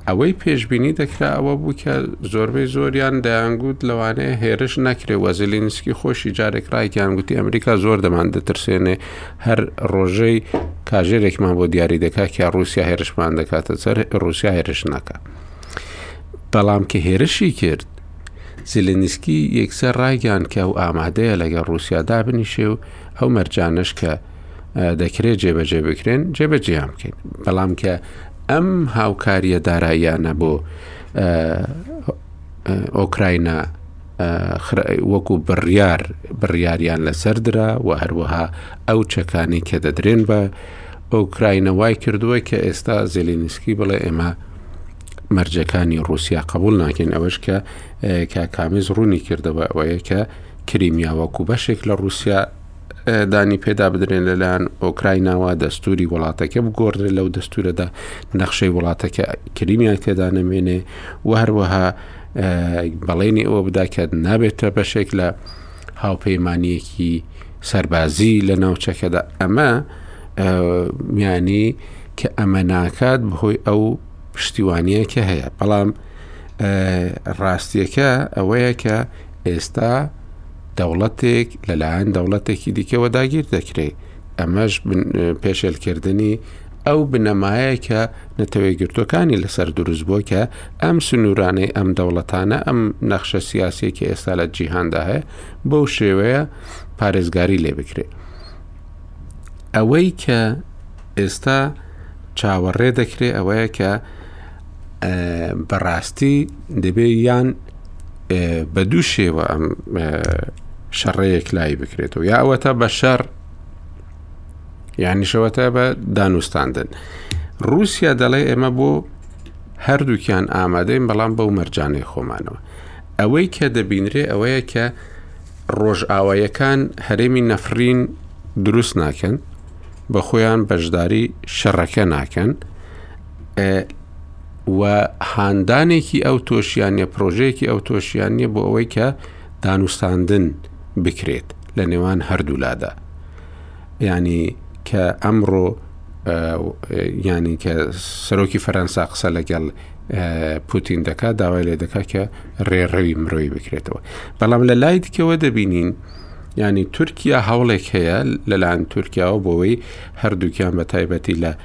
ئەوەی پێشببینی دەکرا ئەوە بوو کە زۆربەی زۆریان دەیانگووت لەوانەیە هێرش نەکرێ وەزلینسکی خۆشی جارێک ڕایکیان گوتی ئەمریکا زۆر دەمان دەترسێنێ هەر ڕۆژەی کاژێرێکمان بۆ دیاری دەکات کە رووسیا هێرشمان دەکاتە سەر رووسیا هێرش ناکە بەڵام کە هێرشی کرد زیلنیسکی یەکسەر ڕایگەیان کە ئەو ئامادەیە لەگەڵ رووسیادا بنیشێ و ئەو مەرجانەش کە دەکرێت جێبەجێ بکرێن جێبەجێیان بکەین بەڵام کە ئەم هاوکاریە داراییانە بۆ ئۆکراینا وەکو بڕیار بڕیاریان لەسەر درا و هەروەها ئەو چەکانی کە دەدرێن بە ئۆکراینە وای کردووە کە ئێستا زیلینسکی بڵێ ئێمە مەرجەکانی رووسیا قبول ناکەین ئەوەش کە کاکامیز ڕوونی کردەوە ئەوەیە کە کریمیا وەکو بەشێک لە ڕووسیا دانی پێدا بدرێن لەلایەن ئۆکرایناوە دەستوری وڵاتەکە بگۆڕێت لەو دەستورەدا نەخشەی وڵاتەکە کریمیان تێدا نەمێنێ و هەروەها بەڵێنی ئەوە بدا کە نابێتە بەشێک لە هاوپەیمانیەکی سەربازی لە ناوچەکەدا ئەمە میانی کە ئەمە ناکات بەهۆی ئەو پشتیوانیە کە هەیە بەڵام ڕاستیەکە ئەوەیە کە ئێستا دەوڵەتێک لەلایەن دەوڵەتێکی دیکەوە داگیر دەکرێت ئەمەش پێشێلکردنی ئەو بنەمایە کە نەتەوەی گرتوەکانی لەسەر دروست بووە کە ئەم سنوورانەی ئەم دەوڵەتانە ئەم نەخشە سیاسێکی ئێستا لە جیهاندا هەیە بەو شێوەیە پارێزگاری لێ بکرێت ئەوەی کە ئێستا چاوەڕێ دەکرێت ئەوەیە کە بەڕاستی دەبێ یان بە دوو شێوە ئەم شەڕەیەک لای بکرێتەوە یاوەتە بە شەر یانیشەوەتە بە دانوستاندن رووسیا دەڵێ ئێمە بۆ هەردووکیان ئامادەین بەڵام بەو مەرجانەی خۆمانەوە ئەوەی کە دەبینرێ ئەوەیە کە ڕۆژئاوایەکان هەرێمی نەفرین دروست ناکەن بە خۆیان بەشداری شەڕەکە ناکەن و هاندانێکی ئەو تۆشیانە پرۆژەیەکی ئەو تۆشیانە بۆ ئەوەی کە دانوستاندن بکرێت لە نێوان هەردوولادا ینی کە ئەمڕۆ ینی کە سەرۆکی فەرەنسا قسە لەگەڵ پوتین دەکات داوای لێ دەکات کە ڕێڕەوی مرۆی بکرێتەوە بەڵام لە لای دیکەوە دەبینین ینی تورکیا هەوڵێک هەیە لەلاەن تورکیاوە بۆەوەی هەردووکیان بە تایبەتی لە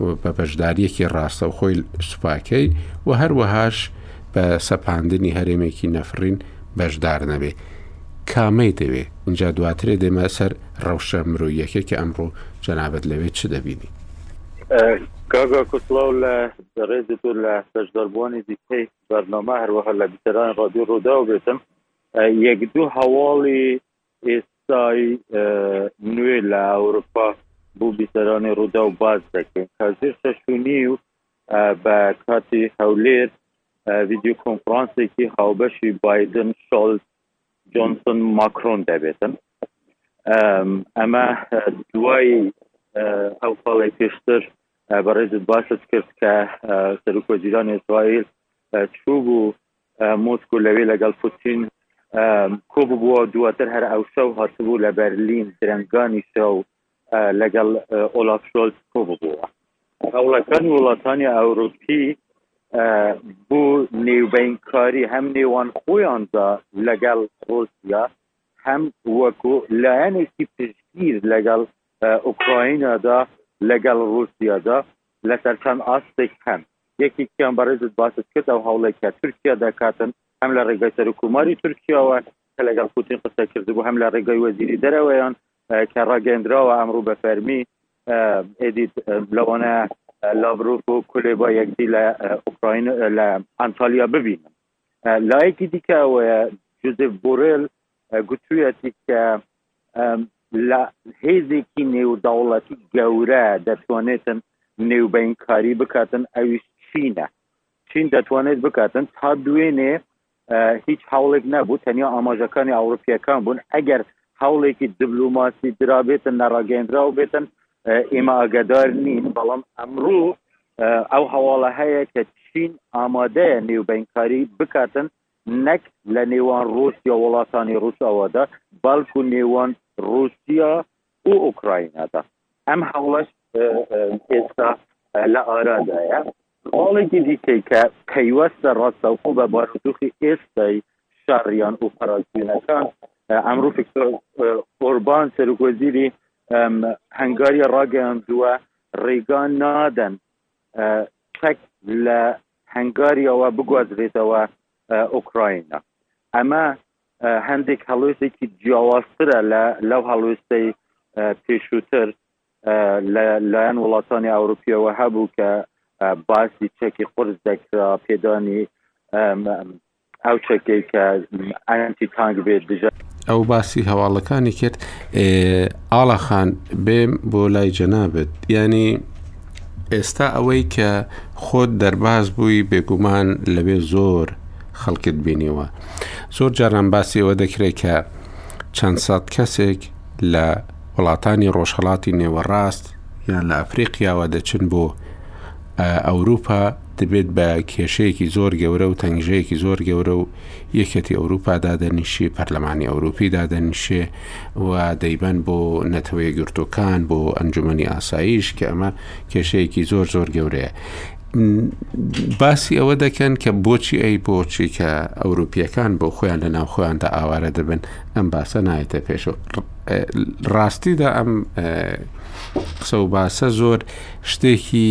و بە بەشداریەکی ڕاستەوخۆی سوپاکەی و هەروەهاش بە سەپاندنی هەرێمێکی نەفرین بەشدار نەبێ کامەی دەوێ اینجا دواترێ دێمە سەر ڕەوشە مرۆیەکە کە ئەمڕۆ جەنابەت لەوێ چ دەبینی کاگا کوسڵاو لە ڕێز تۆ لە بەشداربووانی دیکەی بەرنامە هەروەها لە بیتەرانی ڕادیو ڕووداو بێتم یەک دوو هەواڵی ئێستای نوێ لە ئەوروپا بۆ بیسەرانی ڕووداو باز دەکەین کازێر شەشونی و بە کاتی هەولێر ویددیو کۆنفرانسێکی هاوبەشی بادن شال جۆنسن ماکرۆن دەبێتن ئەمە دوای ئەو خاڵی پێشتر بەڕێزت باست کرد کە سەرکۆزیرانی ئیسرائیل چوو بوو مۆسکۆ لەوێ لەگەڵ پوتین کۆببووە و دواتر هەر ئەوشەو هاتبوو لە بەرلین درەنگانی شەو لەگەڵ ئۆلاف شۆلت کۆببووە هەوڵەکانی وڵاتانی ئەوروپی بۆ نێوبەینکاری هەم نێوان خۆیاندا لەگەڵ ڕۆسیا هەم وەکو لایەنێکی پشتگیر لەگەڵ ئۆکراینادا لەگەڵ ڕوسیادا لەسەر چەند ئاستێک هەن یەکێکیان بەڕێزت باست کرد ئەو هەوڵەی کە تورکیا دەکاتن هەم لە ڕێگای سەرکوماری تورکیاوە کە لەگەڵ پوتین قسە کردبوو هەم لە ڕێگای وەزیری دەرەوەیان کە ڕاگەندراوە ئەمڕوو بە فەرمی ئێدیت لەوانە لاڤروف و کولێبا یەکدی لە ئۆکراین لە ئەنتالیا ببینن لایەکی دیکە ئەوەیە جوزف بۆرل گوتوویەتی کە لە هێزێکی نێودەوڵەتی گەورە دەتوانێتن نێوبینکاری بکاتن ئەویش چینە چین دەتوانێت بکاتن تا دوێنێ هیچ هەوڵێک نەبوو تەنیا ئاماژەکانی ئەوروپیەکان بوون ئەگەر هەوڵێکی دیبلوماسی درابێتن نەڕاگەندراو بێتن ئێمە ئاگدار نین بەڵام ئەمڕوو ئەو هەواڵە هەیە کە چین ئامادەیە نێوبینکاری بکاتن نەک لە نێوان ڕووسیا و وڵاتانی ڕووساوادا، بەڵکو نێوان ڕووسیا و ئۆکراینادا. ئەم هەوڵەش ئێستا لە ئارادایە. خاڵێکی دیکەی کە پەیوەستە ڕاستەوخۆ بە بارودۆخی ئێستای شەڕ یان ئۆپەراسیۆنەکان، ئەمڕۆ ڤیکتۆر ئۆربان سەرۆکوەزیری هەنگاریا ڕاگەیاندووە، ڕێگا نادەن چەک لە هەنگاریاوە بگوازرێتەوە ئۆکراینا ئەمە هەندێک هەڵوێستێکی جیاوازترە لە لەو هەڵوێستەی پێشووتر لە لایەن وڵاتانی ئەوروپیەوە هەبوو کە باسی چەکی قرس دەکرا پێدانی ئەو چەکەی کە ئەنتی تانک بێت دژە ئەو باسی هەواڵەکانی کرد ئاڵاخان بێم بۆ لای جەنابێت ینی ئێستا ئەوەی کە خۆت دەرباز بووی بێگومان لەوێ زۆر خەڵکت بینیوە زۆر جاران باسیەوە دەکرێت کە چەند سەد کەسێک لە وڵاتانی ڕۆژهڵاتی نێوەڕاست یان لە ئەفریقیاوە دەچن بۆ ئەوروپا دەبێت بە کێشەیەکی زۆر گەورە و تەنگژەیەکی زۆر گەورە و یەکێتی ئەوروپا دادەنیشی پەرلەمانی ئەوروپی دادەنیشێ و دەیبەن بۆ نەتەوەی گرتوەکان بۆ ئەنجومنی ئاساییش کە ئەمە کێشەیەکی زۆر زۆر گەورەیە باسی ئەوە دەکەن کە بۆچی ئەی بۆچی کە ئەوروپیەکان بۆ خۆیان لە ناوخۆیاندا ئاوارە دەبن ئەم باسە نایەتە پێشەوە ڕاستیدا ئەم قسە و باسە زۆر شتێکی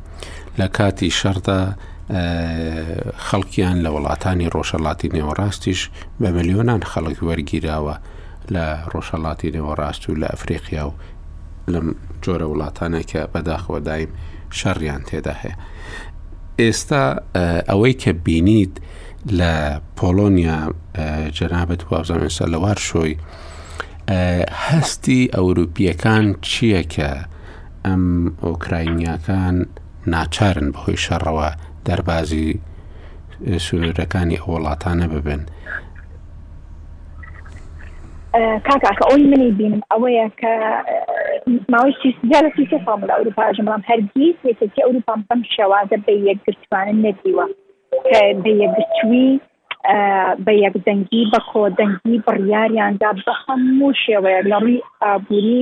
لە کاتی شەڕدا خەڵکیان لە وڵاتانی ڕۆژەڵاتی نێوەڕاستیش بە ملیۆنان خەڵک وەرگیراوە لە ڕۆژەڵاتی نێوەڕاست و لە ئەفریقیا و لەم جۆرە وڵاتانە کە بەداخەوەدایم شەڕیان تێدا هەیە ئێستا ئەوەی کە بینیت لە پۆلۆنیا جەنابەت وابزانسە لە وار شۆی هەستی ئەوروپیەکان چییە کە ئەم ئۆکراینیاکان ناچارن بەهۆی شەڕەوە دەربازی سنوورەکانی ئەو وڵاتانە ببن کاکاکە ئەوی منی بینم ئەوەیە کە ماوەی سیزارەتی سێ ساڵ لە ئەوروپا ژمرام هەرگیز یەکێتی ئەوروپا بەم شێوازە بە یەکگرتوانن نەدیوە بە یەکگرتووی بە یەکدەنگی بە کۆدەنگی بڕیاریاندا بە هەموو شێوەیە لە ڕووی ئابووری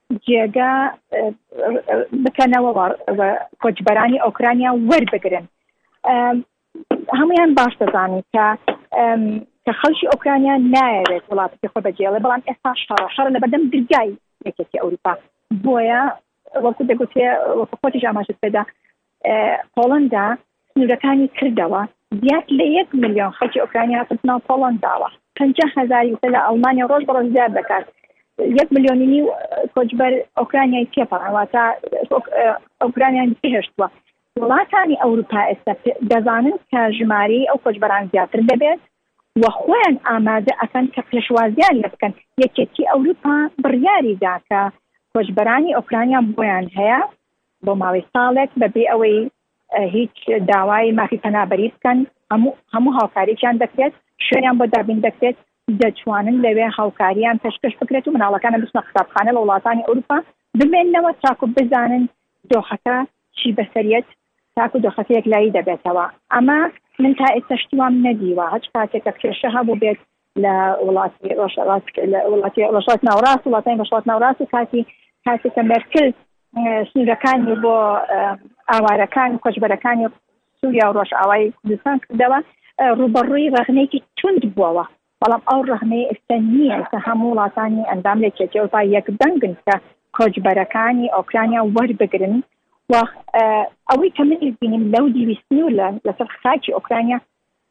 جێگە بکەنەوە کۆچبەرانی ئۆکرانیا وەربگرن هەمویان باش دەزانین کە کە خەڵکی ئۆکرانیا نایەوێت وڵاتی خۆ بەجێڵێ بەڵام ئێستا شەڕە شەڕ لە بەردەم درگای یەکێتی ئەوروپا بۆیە وەکو دەگوتێ وەکو خۆتی ئاماژت پێدا پۆڵەندا سنوورەکانی کردەوە زیاد لە یەک ملیۆن خەڵکی ئۆکرانی هاتن ناو پۆڵەنداوە پەنجا هەزاری تر لە ئەڵمانیا ڕۆژ بە ڕۆژ زیاد دەکات یەک ملیۆنی نیو کۆچبەر ئۆکرانیای تێپەڕەوە تا ئۆکرانیان بهێشتووە وڵاتانی ئەوروپا ئێستا دەزانن کە ژماری ئەو کۆچبەران زیاتر دەبێت و خۆیان ئامادە ئەکەن کە پێشوازیان لە بکەن یەکێتی ئەوروپا بڕیاری داکە کۆچبەرانی ئۆکرانیان بۆیان هەیە بۆ ماوەی ساڵێک بەبێ ئەوەی هیچ داوای مافی پەنابەری بکەن هەموو هەموو هاوکاریان دەکرێت شوێنیان بۆ دابین دەکرێت دەتوانن لەوێ هاوکاریان پێشکەش بکرێت و مناڵەکانە بچنە قوتابخانە لە وڵاتانی ئەوروپا بمێنەوە تاکو بزانن دۆخەکە چی بەسەریەت تاکو دۆخەکە یەکلایی دەبێتەوە ئەمە من تا ئێستا شتوام نەدیوە هەچ کاتێکە کێشە هەبوو بێت لە وڵاتی ڕۆژهەڵات لە وڵاتی ڕۆژات ناوڕاست وڵاتانی ڕۆژات ناوڕاست و کاتی کاتی کە مەرکل سنوورەکانی بۆ ئاوارەکان و کۆچبەرەکانی سووریا و ڕۆژ ئاوای کوردستان کردەوە ڕوبەڕووی ڕغنێکی تونند بووەوە بەڵام ئەو ڕغنەی ئێستا نییە کە هەموو وڵاتانی ئەندام لە کێتی ئەوروپا یەکدەنگن کە کۆچبەرەکانی ئۆکرانیا وەربگرن و ئەوەی کە منی بینیم لەو دیوی سنوور لە لەسەر خاکی ئۆکرانیا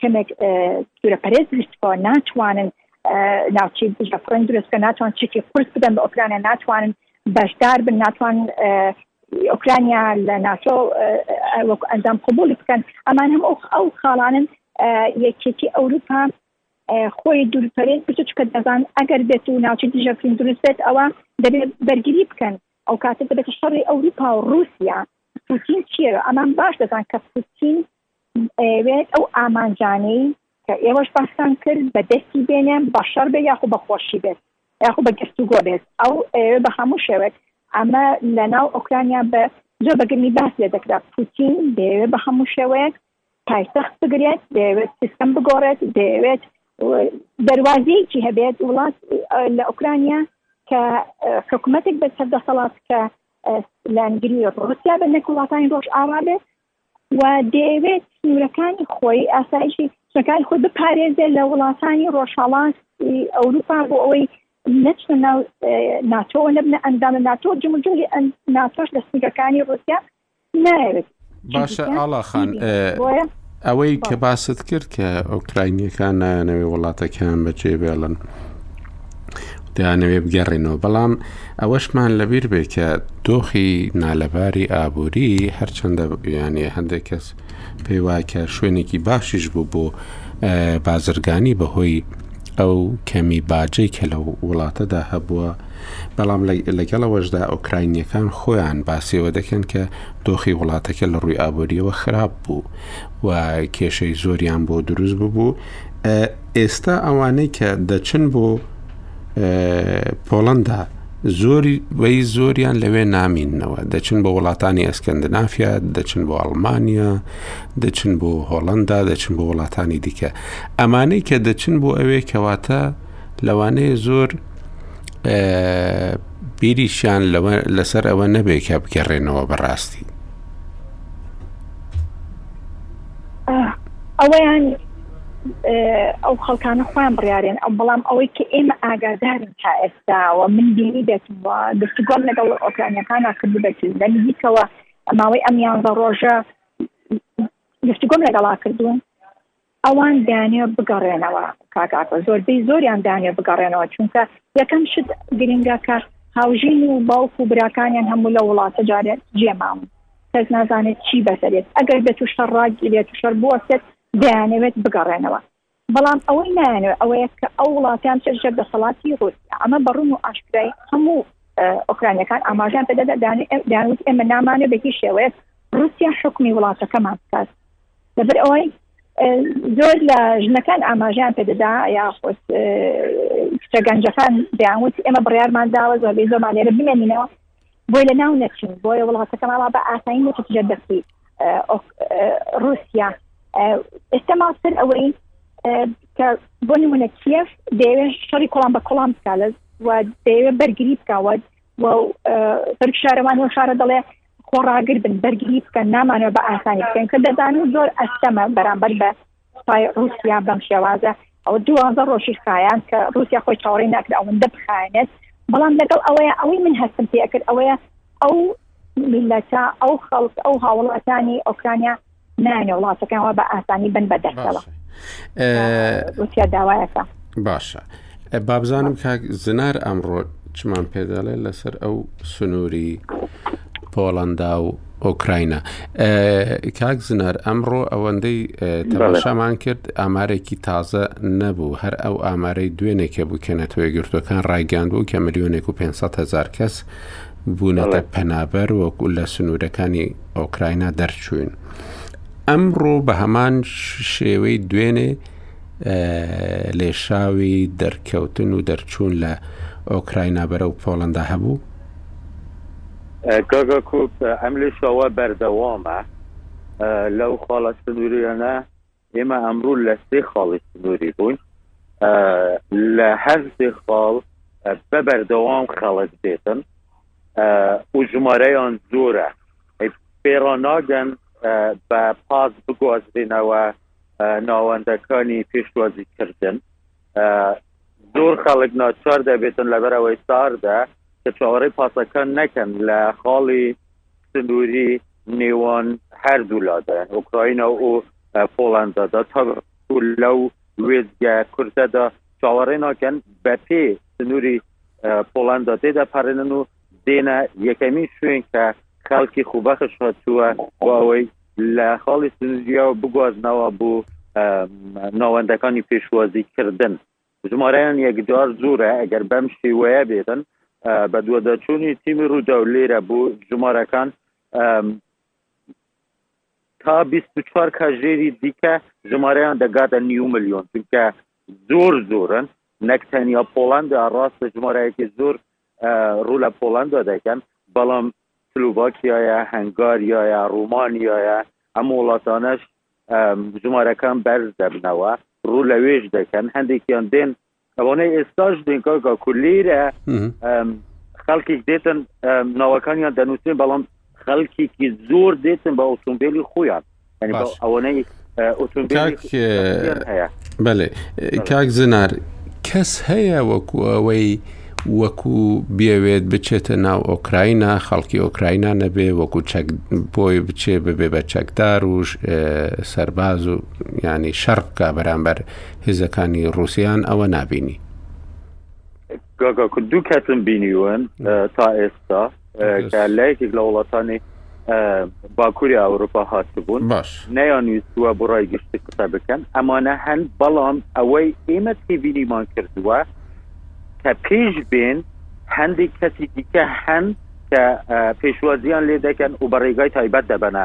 کەمێک سوورە پەرێز دروستکەوە ناتوانن ناوچی ژەفرەنگ دروستکە ناتوان چێکی قرس بدەن بە ئۆکرانیا ناتوانن بەشدار بن ناتوان ئۆکرانیا لە ناتۆ وەک ئەنجام قوبول بکەن ئەمان هەم ئەو خاڵانن یەکێتی ئەوروپا خۆی دوورپەرێت بچ چکە دەزان ئەگەر بێت و ناوچی دژەفرین دروست بێت ئەوە دەبێت بەرگری بکەن ئەو کاتە دەبێت شەڕی ئەوروپا و رووسیا پوتین چیە ئەمان باش دەزان کە پوتین ئەیەوێت ئەو ئامانجانەی کە ئێوەش باستان کرد بە دەستی بێنێ بە شەڕ بێ یاخو بە خۆشی بێت یاخو بە گفتوگۆ بێت ئەو بە هەموو شێوێک ئەمە لە ناو ئۆکرانیا بە زۆر بەگرنی باس لێ دەکرا پوتین دەیەوێت بە هەموو شێوەیەک پایتەخت بگرێت دەیەوێت سیستم بگۆڕێت دەیەوێت دەواازەیەکی هەبێت وڵات لە ئۆکرانیا کە حکوومەتێک بە سەر دەسەڵات کە لەنگری ڕوسیا بە نەک وڵاتانی ڕۆژ ئاوا بێت و دەیەوێت سنوورەکانی خۆی ئاسایشی شەکار خۆی بپارێزێت لە وڵاتانی ڕۆژهاڵاتی ئەوروپا بۆ ئەوەی نەچنە ناو ناتۆەوە نەبنە ئەندامە ناتۆ جمجلی ناتۆش لە سنوورەکانی ڕوسیا نایەوێت باشە ئاڵاخان ئەوەی کە باست کرد کە ئۆکراینیەکان نایانەوەی وڵاتەکەیان بەجێبێڵن دەیانەوێت بگەڕێنەوە، بەڵام ئەوەشمان لەبیر بێ کە دۆخی نالەباری ئابووری هەرچەندە یانە هەندێک کەس پێی وایکە شوێنێکی باشیش بوو بۆ بازرگانی بەهۆی ئەو کەمی باجەی کە لە وڵاتەدا هەبووە بەڵام لەگەڵەوەشدا ئۆکراینیەکان خۆیان باسیەوە دەکەن کە دۆخی وڵاتەکە لە ڕووی ئابووریەوە خراپ بوو و کێشەی زۆریان بۆ دروست ببوو ئێستا ئەوانەی کە دەچن بۆ پۆڵەندا زۆری وەی زۆریان لەوێ نامینەوە دەچن بۆ وڵاتانی ئەسکەندنافیا دەچن بۆ ئەڵمانیا دەچن بۆ هۆڵندا دەچن بۆ وڵاتانی دیکە ئەمانەی کە دەچن بۆ ئەوێ کەواتە لەوانەیە زۆر بیریشیان لەسەر ئەوە نەبێ کە بگەڕێنەوە بەڕاستی ئەوەیان ئەو خەڵکانە خۆیان بڕارێن ئەو بەڵام ئەوەی کە ئێمە ئاگادارن تا ئێستاوە من بینی دەتوە گفتگۆم لەگەڵ ئۆکرانیەکان کردو بەچین لە نزیکەوە ماوەی ئەم یانزە ڕۆژە گفتگۆم لەگەڵا کردو ئەوان دانێ بگەڕێنەوە کاکاکە زۆربەی زۆریان دانێ بگەڕێنەوە چونکە یەکەم شت گرنگە کە هاوژین و باوک و براکانیان هەموو لە وڵاتە جارێت جێماون کەس نازانێت چی بەسەرێت ئەگەر بێت و شەڕ ڕاگیرێت و شەر بوەستێت دەیانەوێت بگەڕێنەوە، بەڵام ئەوەی نایانەوێت ئەوەیە کە ئەو وڵاتەیان بچێتە ژێر دەسەڵاتی ڕووسیا. ئەمە بە ڕوون و ئاشکرای هەموو ئۆکرانییەکان ئاماژەیان پێ دەدا، دەیانوت ئێمە نامانەوێت بە هیچ شێوەیەک ڕووسیا حوکمی وڵاتەکەمان بکات، لەبەر ئەوەی زۆر لە ژنەکان ئاماژیان پێدەدا یاخود کچە گەنجەکان دەیانوت ئێمە بڕیارمان داوە زۆربەی زۆرمان لێرە بمێنینەوە. بۆی لە ناو نەچین بۆیە وڵاتەکەماوا بە ئاسایی نەچێتە دەستی رووسیا ئێستا ماوسەر ئەوەی کە بۆ نمونە کیف دەیەوێ شەڕی کۆڵان بە کۆڵام بکالت و دەیەوێ بەرگری بکوت و بەر شارەوانی و شارە دەڵێ خۆڕاگر بن بەرگری بکەن نامانەوە بە ئاسانی بکەن کە دەزانن زۆر ئەستەمە بەرامبەر بە سوپای ڕووسیا بەم شێوازە ئەو دوازە ڕۆژی خایان کە ڕووسیا خۆی چاوەڕی ناکرد ئەوەندە بخایەنێت بەڵام لەگەڵ ئەوەیە ئەوەی من هەستم پێ ئەکرد ئەوەیە ئەو میلەتە ئەو خەڵک ئەو هاوڵاتانی ئۆکرانیا نانە وڵاتەکانەوە بە ئاسانی بن بەدەستەوە روسیا داوایەکە باشە. بابزانم کاک زنار ئەمڕۆ چمان پێ دەڵێ لەسەر ئەو سنووری پۆڵەندا و ئۆکراینە کاک زنار ئەمڕۆ ئەوەندەی تەماشامان کرد ئامارێکی تازە نەبوو هەر ئەو ئامارەی دوێنێکە بوو کە نەتەوەی گرتوەکان ڕایگەاند بوو کە ملیۆنێک و 500 هزار کەس بوونەتە پەنابەر وەکو لە سنوورەکانی ئۆکراینا دەرچوین ئەمڕۆ بە هەمان شێوەی دوێنێ لێشاوی دەرکەوتن و دەرچوون لە ئۆکراینا بەرەو پۆڵەندا هەبوو؟ کاک ئاکۆب، ئەم لێشاوە بەردەوامە لەو خاڵە سنوورییانە، ئێمە ئەمڕۆ لە سێ خاڵی سنووری بووین، لە هەر سێ خاڵ بە بەردەوام خەڵک دێتن و ژمارەیان زۆرە، پێڕاناگەن بە پاس بگوازرێنەوە ناوەندەکانی پێشوازیکردن زۆر خەڵک ناچار دەبێتن لەبەرەوەی ساردە کە چاوەڕێی پاسەکان نەکەن لە خاڵی سنووری نێوان هەردوولادا ئۆکراینە و پۆڵندەدا تا لەو وێزگە کورتەدا چاوەڕێ ناکەن بە پێ سنووری پۆڵندا تێدا پەڕێنن و دێنە یەکەمین شوێن کە خەڵکی خوبەخش هاتووە بۆ ئەوەی لە خاڵی سنجیا و بگوازنەوە بۆ ناوەندەکانی پێشوازی کردن ژمارەیان یەکجار زۆرە ئەگەر بەم شێوەیە بێتن بە دووەدەچوونی تیمی ڕوودا و لێرە بۆ ژمارەکان تا 24 کاژێری دیکە ژمارەیان دەگاتە نیو میلیۆن چونکە زۆر زۆرن نەک تەنیا پۆڵندا ڕاستە ژمارەیەکی زۆر ڕوو لە پۆڵندا دەکەن بەڵام سلۆڤاکیایە، هەنگاریایە، ڕۆمانیایە، ئەم وڵاتانەش ژمارەکان بەرز دەبنەوە ڕوو لەوێش دەکەن هەندێکیان دێن ئەوانەی ئێستاش دێن کاکا کو لێرە خەڵکێک دێتن ناوەکانیان دەنووسێن بەڵام خەڵکێکی زۆر دێتن بە ئۆتۆمبیلی خۆیان ئەوەی بەێ کاک زنار کەس هەیە وەکو ئەوەی وەکو بێوێت بچێتە ناو ئۆکراینا خەڵکی ئۆکراینا نەبێ وەکو چەک بۆی بچێ ببێ بە چەکدار و سەرباز و ینی شەڕ بکە بەرامبەر هێزەکانی ڕوسیان ئەوە نبینی گاگا کورد دوو کەسم بینیون تا ئێستا کە لە یەکێک لە وڵاتانی باکووری ئەوروپا هاتبوون باش نەیانویستووە بۆ ڕای گشتی قسە بکەن ئەمانە هەن بەڵام ئەوەی ئێمە تێبینیمان کردووە کە پێش بێن هەندێک کەسی دیکە هەن کە پێشوازیان لێ دەکەن و بە ڕێگای تایبەت دەبەنە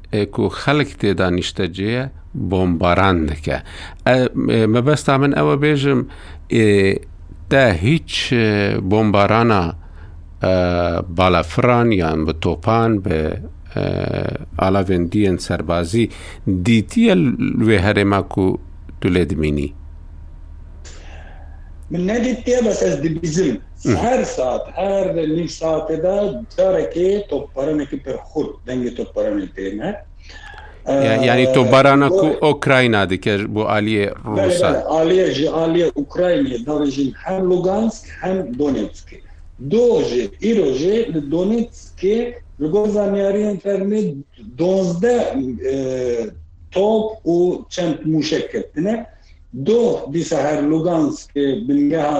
کو خەلک تێدا نیشتەجێیە بۆمباران دەکە مەبەستا من ئەوە بێژم تا هیچ بۆمبارانە بالافران یان بە تۆپان بە ئالاڤندیەن سەربازی دیتیە وێ هەرێماک و دولێ دمینی من نەدیت تێ بەس ئەس دبیزم هەر سات هەر نیو ساتێدا جارەکێ تۆپبارانەکی پر خورد دەنگێ تۆپبارانێ دێنە. یانی تۆ بارانە کو ئۆکراینا دکەش بۆ ئالیێ ڕووسا ئالیێ ژی ئالیێ ئوکراینی دەڕژین هەم لوگانسک هەم دۆنێتسکی دۆژێ ئیرۆژێ لە دۆنێتسکێ لە گۆر زانیاریان فەرمی دۆزدە تۆپ و چەند موشەک کردنە دۆ دیسە هەر لوگانسک بنگەها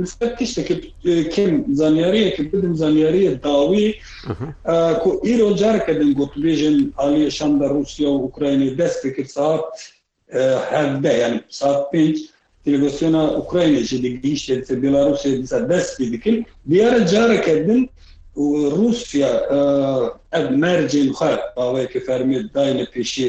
لەسەر تیشتەکە کەم زانیاریە کە بدم زانیاریە داوی کو ئیرۆ جارکە دەنگ گوت بێژن عالیە شام دە رووسیا و ئۆکراینێ دەست بکرد ساعت هەفدە یان ساعت پێنج تلویزیۆنا ئۆکراینێ جی دەگەیشتێ دەسە بێلاروسێ دەسە دەست پێ دکن دیارە جارەکە دن رووسیا ئەب مەرجێن خوارد باوەیەکە فەرمێت داینە پێشێ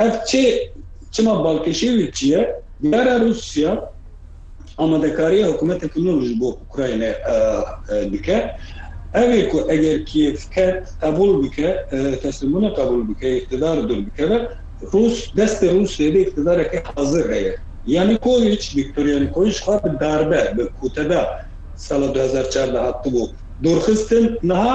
هەرچی چما باڵکێشێوی چیە، دیارە رووسیا ئامادەکاریە حکومەت تەکنۆلۆژی بۆ ئوکراینا بکە، ئەوێ کو ئەگەر کیێڤ کەت قەبووڵ بکە تەسلیمبوونە قەبووڵ بکە ئیقتدار دور بکەرە رووس دەستی رووسێ دە ئیقتدارەکەی حازر هەیە یانوکۆیچ ڤیکتۆر یانوکۆیچ خوا بە داربە بە کوتەدا ساڵە دو هەزار چاردە هاتبوو دورخستن نها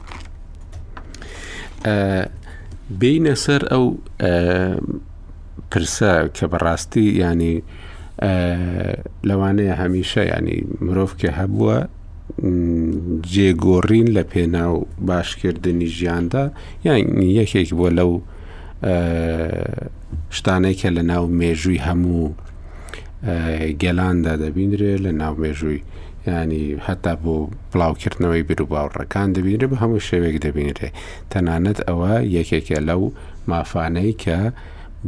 بینە سەر ئەو پرسە کە بەڕاستی ینی لەوانەیە هەمیشە ینی مرۆڤ کە هەبووە جێگۆڕین لە پێناو باشکردنی ژیاندا یان یەکێک بۆ لەو شتانەی کە لە ناو مێژووی هەموو گەلاندا دەبینرێ لە ناو مێژووی یانی هەتا بۆ بڵاوکردنەوەی بیروباوڕەکان دەبینرێ بە هەموو شێوەیەک دەبینرێ تەنانەت ئەوە یەکێکە لەو مافانەی کە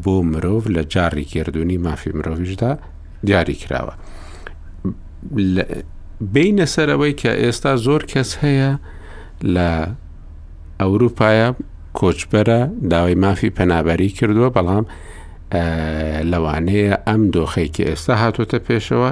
بۆ مرۆڤ لە جاڕی گردردونی مافی مرۆڤشدا دیاری کراوە بینە سەرەوەی کە ئێستا زۆر کەس هەیە لە ئەوروپایە کۆچبەرە داوای مافی پەنابەری کردووە بەڵام لەوانەیە ئەم دۆخێکی ئێستا هاتوۆتە پێشەوە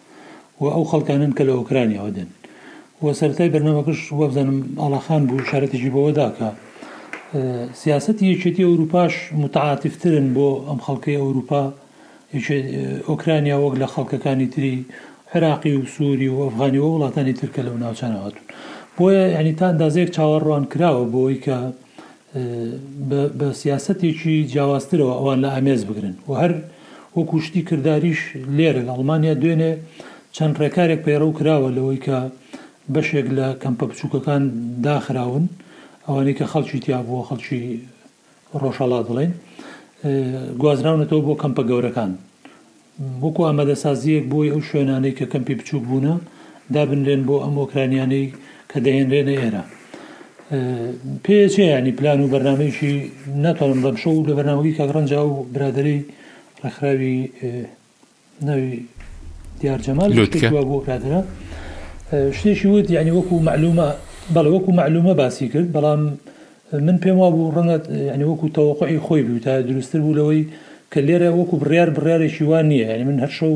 و ئەو خەڵکانەن کە لە ئۆکرانیاوە دێن و سەرەتای بەرنامەکەش وابزانم ئاڵاخان بوو شارەتێکی بەوە داکە سیاستی یەکێتی ئەوروپاش متعااتفترن بۆ ئەم خەڵکەی ئەوروپا ئۆکرانیا وەک لە خەڵکەکانی تری عراقی و سووری و ئەفغانی و وڵاتانی ترکە لەو ناوچانە هاتوون بۆیە ینی تا ئەندازەیەک چاوەڕوان کراوە بۆی کە بە سیاسەتێکی جیاوازترەوە ئەوان لە ئامێز بگرن و هەر وەکو شتی کرداریش لێرە لە ئەڵمانیا دوێنێ چەند ڕێکارێک پەیڕەو کراوە لەوەی کە بەشێک لە کەمپە بچووکەکان داخراون ئەوانەی کە خەڵکی تیابووە خەڵکی ڕۆژهڵات بڵێن گوازراونەتەوە بۆ کەمپە گەورەکان وەکو ئامادەسازییەک بۆی ئەو شوێنانەی کە کەم پێ بچووک بوونە دابنرێن بۆ ئەم ئۆکرانیانەی کە دەهێنرێنە ئێرە. پێیە چێ یانی پلان و بەرنمەیەکی ناتوانم بەم شەو لە بەرنامەی کاک ڕەنجا و برادری ڕێکخراوی ناوی دیار جەمال شتێکی وا بۆ برادرە شتێکی وت یعنی وەکو معلومە بەڵێ وەکو معلومە باسی کرد بەڵام من پێم وابوو ڕەنگە یانی وەکو تەوەقعی خۆی بوو تا دروستتر بوو لەوەی کە لێرە وەکو بڕیار بڕارێکی وان نییە یعنی من هەر شەو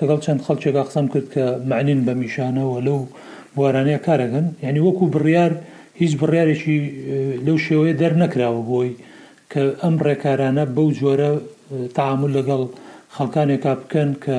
لەگەڵ چەند خەڵکێکا قسەم کرد کە معنین بە میشانەوە لەو بوارانەیە کارەکەن یعنی وەکو بڕیار هیچ بڕارێکی لەو شێوەیە دەرنەکراوە بۆی کە ئەم ڕێکارانە بەو جۆرە تعامل لەگەڵ خەڵکانێکا بکەن کە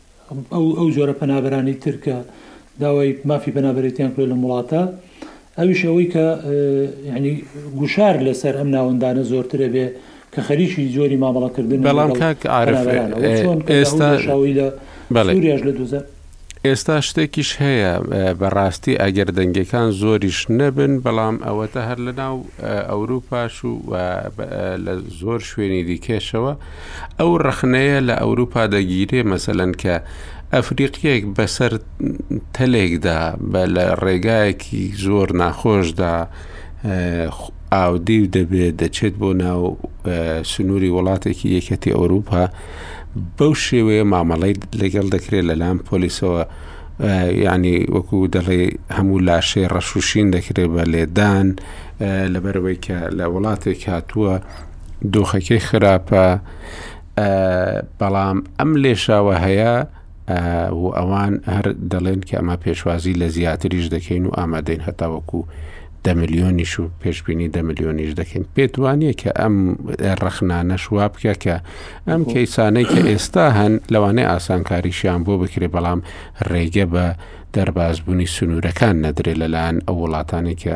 ئەو جۆرە پەنابەرانی تر کە داوای مافی پەنابەرێتیان کرد لەم وڵاتە ئەویش ئەوەی کە ینی گوشار لەسەر ئەم ناوەندانە زۆرترە بێ کە خەریکی جۆری مامەڵەکردن بەڵام کاک ئێستا شاوی لە سوریاش لە دوزە ئێستا شتێکیش هەیە بەڕاستی ئەگەر دەنگەکان زۆریش نەبن بەڵام ئەوەتە هەر لە ناو ئەوروپاش و لە زۆر شوێنی دیکەشەوە ئەو ڕەخنەیە لە ئەوروپا دەگیرێ مەسەلەن کە ئەفریقیەک بەسەر تەلێکدا بە لە ڕێگایەکی زۆر ناخۆشدا ئاودیو دەبێت دەچێت بۆ ناو سنووری وڵاتێکی یەکەتی ئەوروپا بەو شێوەیە مامەڵی لەگەڵ دەکرێت لەلام پۆلیسەوە ینی وەکو دەڵێ هەموو لاشەی ڕەشوشین دەکرێت بە لێدان لەبەرەوەی کە لە وڵاتێک هاتووە دۆخەکەی خراپە بەڵام ئەم لێشاوە هەیە و ئەوان هەر دەڵێن کە ئەمە پێشوازی لە زیاتریش دەکەین و ئامادەین هەتاوەکو دە ملیۆنیش و پێشببینی دە ملیۆنیش دەکەین پێت وانە کە ئەم ڕخنانە شوا بکە کە ئەم کەیسانەی کە ئێستا هەن لەوانەیە ئاسانکاریشیان بۆ بکرێ بەڵام ڕێگە بە دەربازبوونی سنوورەکان نەدرێت لەلایەن ئەو وڵاتانی کە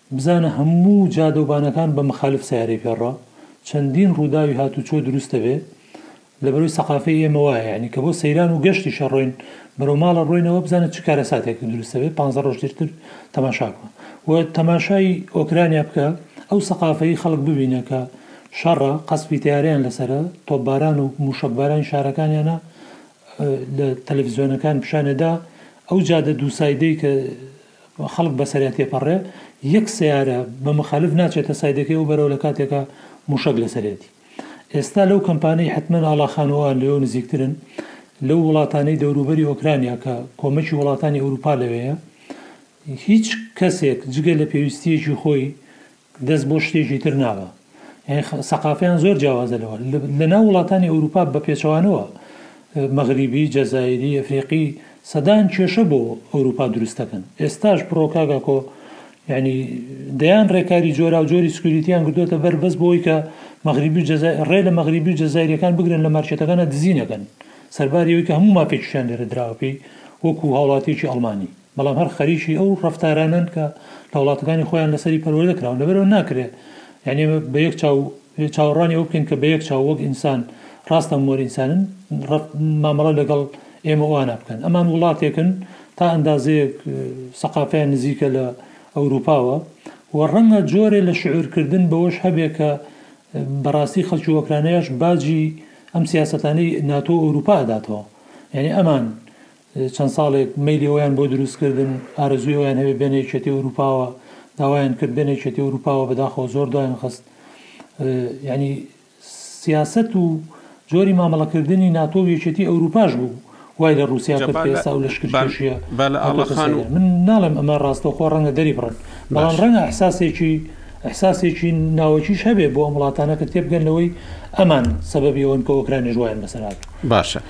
بزانە هەموو جادە و بانەکان بە مخالف سەیارەی پێڕا چەندین ڕووداوی هاتووچۆ دروست دەبێ لەبەرەوەی سەقافەی ئێمە وایە یانی کە بۆ سەیران و گەشتیش ئەڕۆین بەرەو ماڵ ئەڕۆینەوە بزانە چ کارەساتێک دروست دەبێ پانزە ڕۆژ دیرتر تەماشا بکە و تەماشای ئۆکرانیا بکە ئەو سەقافەی خەڵک ببینە کە شەڕە قەسفی تەیارەیان لەسەرە تۆپباران و مووشەکبارانی شارەکانیانە لە تەلەفزیۆنەکان پیشانێ دا ئەو جادە دووسایدەی کە خەڵک بەسەریا تێپەڕێ یەک سەیارە بە مخالف ناچێتە سایدەکەی ئەو بەرەو لەکاتێکا موشەک لەسەرێتی ئێستا لەو کەمپانەی حەتمەن ئاڵاخان و ئان لەوێ نزیکترن لەو وڵاتانەی دەوروبەری ئۆکرانیا کە کۆمەکی وڵاتانی ئەوروپا لەوێیە هیچ کەسێک جگە لە پێویستیەکی خۆی دەست بۆ شتێکی تر نابا. یانی سەقافیان زۆر جیاوازە لەوە. لە ناو وڵاتانی ئەوروپا بە پێچەوانەوە مەغریبی، جەزائیری، ئەفریقی سەدان کێشە بۆ ئەوروپا دروست دەکەن. ئێستاش بڕۆ کاک ئاکۆ یانی دەیان ڕێکاری جۆراوجۆری سکیوریتیان گردۆتە بەر بەس بۆی کە مەغریبی و جەزائیر ڕێ لە مەغریبی و جەزائیریەکان بگرن لە مارکێتەکانا دزی نەکەن. سەرباری ئەوەی کە هەموو مافێکیشیان لێرە دراوە پێی وەکوو هاوڵاتیەکی ئەڵمانی. بەڵام هەر خەریکی ئەو ڕەفتارانەن کە لە وڵاتەکانی خۆیان لەسەری پەروەردە کراون لەبەرئەوە ناکرێ یانی ئێمە بە یەک چاو چاوەڕوانی ئەوە بکەین کە بە یەک چاو وەک ئینسان ڕاستە مۆر ئینسانن مامەڵە لەگەڵ ئێمە وانە بکەن ئەمان وڵاتێکن تا ئەندازەیەک سەقافیان نزیکە لە ئەوروپاوە و ڕەنگە جۆرێ لە شعورکردن بەوەش هەبێ کە بەڕاستی خەڵکی وەکرانەیەش باجی ئەم سیاستانەی ناتۆ ئەوروپا داتەوە یعنی ئەمان چەند ساڵێک مەیلی ئەویان بۆ دروست کردن، ئارەزووی ئەویان هەبێت بێنە یەکێتی ئەوروپاوە، داوایان کرد بێنە یەکێتی ئەوروپاوە بەداخەوە زۆر دوایان خست. یانی سیاسەت و جۆری مامەڵە کردنی ناتۆ و یەکێتی ئەوروپاش بوو وای لە ڕووسیا کرد کە ئێستا ئەو لەشکرکێشیە هاتۆتە سەر. من ناڵێم ئەمە ڕاستەوخۆ ڕەنگە دەریبڕن بەڵام ڕەنگە ئیحساسێکی ئیحساسێکی ناوەکیش هەبێت بۆ ئەم وڵاتانە کە تێبگەن لەوەی ئەمان سەبەبی ئەوەن کە ئۆکراینەش وایان بەسەر هاتووە. باشە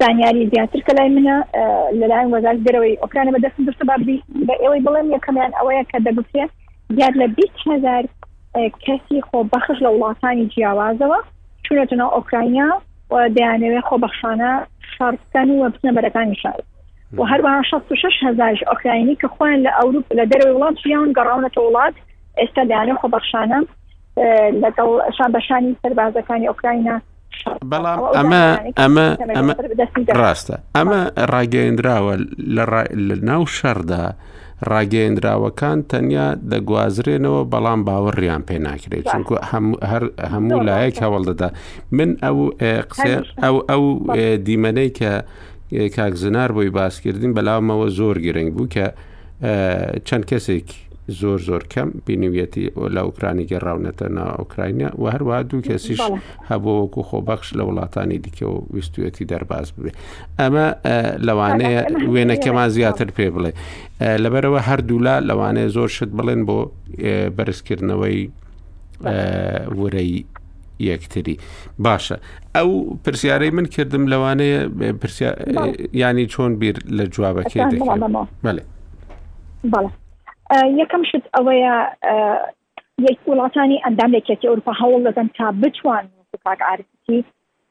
زانیاری زیاتر کە لای منە لەلایەن وەزار دەرەوەی ئۆکرانە بەدەستم دەستە بە ئێوەی بڵێم یەکەمیان ئەوەیە کە دەگوتێ زیاد لە 20 هزار کەسی خۆ بەخش لە وڵاتانی جیاوازەوە چونەتە ناو ئۆکراینیا و دەیانەوێت خۆ بەخشانە شارکەن و بچنە بەرەکانی شار و هەروە 66 هزار ئۆکراینی کە خۆیان لە ئەوروپ لە دەرەوەی وڵات ژیان گەڕاونەتە وڵات ئێستا دایانە خۆ بەخشانە لەگەڵ شان بەشانی سەربازەکانی ئۆکراینا بەڵام ئەمە ئەمە ئەمە ڕاستە ئەمە ڕاگەیەندراوە لە ناو شەردا ڕاگەیەندراوەکان تەنیا دەگوازرێنەوە بەڵام باوەڕیان پێ ناکرێت چونکو هەموو لایەک هەوڵ دەدا من ئەو قسە ئەو ئەو دیمەنەی کە کاک زنار بۆی باسکردین بەلاومەوە زۆر گرنگ بوو کە چەند کەسێک زۆر زۆر کەم بینویەتی لە ئۆکرانی گەڕاونەتە نا ئۆکراینە و هەروە دوو کەسیش هەبوو وەکو خۆبەخش لە وڵاتانی دیکە و ویستویەتی دەرباز بێ ئەمە لەوانەیە وێنەکەمان زیاتر پێ بڵێ لەبەرەوە هەردوولا لەوانەیە زۆر شت بڵێن بۆ بەرزکردنەوەی ورەی یەکتری باشە ئەو پرسیارەی من کردم لەوانەیە پرسیار ینی چۆن بیر لە جوابەکەی دەڵێ بەڵێ یەکەم شت ئەوەیە یەک وڵاتانی ئەندام لەکێتی ئەوروپا هەوڵ دەدەن تا بتوان پاک عاارسی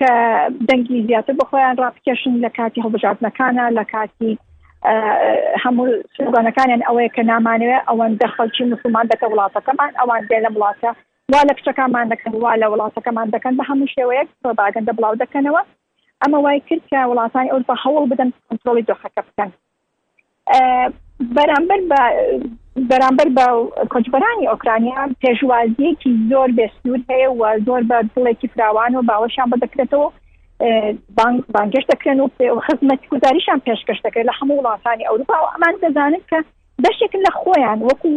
کە دەنگی زیاتر بە خۆیان ڕابکێشن لە کاتی هەڵبژاردنەکانە لە کاتی هەموو سلوگانەکانیان ئەوەیە کە نامانەوێت ئەوەندە خەڵکی مسلمان دەکە وڵاتەکەمان ئەوان دێ لە وڵاتە وا لە کچەکانمان دەکەن وا لە وڵاتەکەمان دەکەن بە هەموو شێوەیەک پرۆباگەندە بڵاو دەکەنەوە ئەمە وای کرد کە وڵاتانی ئەوروپا هەوڵ بدەن کۆنترۆڵی دۆخەکە بکەن بەرامبەر بە بەرامبەر بە کۆچبەرانی ئۆکرانیا پێشوازیەکی زۆر بێسنوور هەیە و زۆر بە دڵێکی فراوان و باوەشان بە دەکرێتەوە بانگشت دەکرێن و خزمەت گوزاریشان پێشکەش دەکرێت لە هەموو وڵاتانی ئەوروپا و ئەمان دەزانن کە بەشێکن لە خۆیان وەکو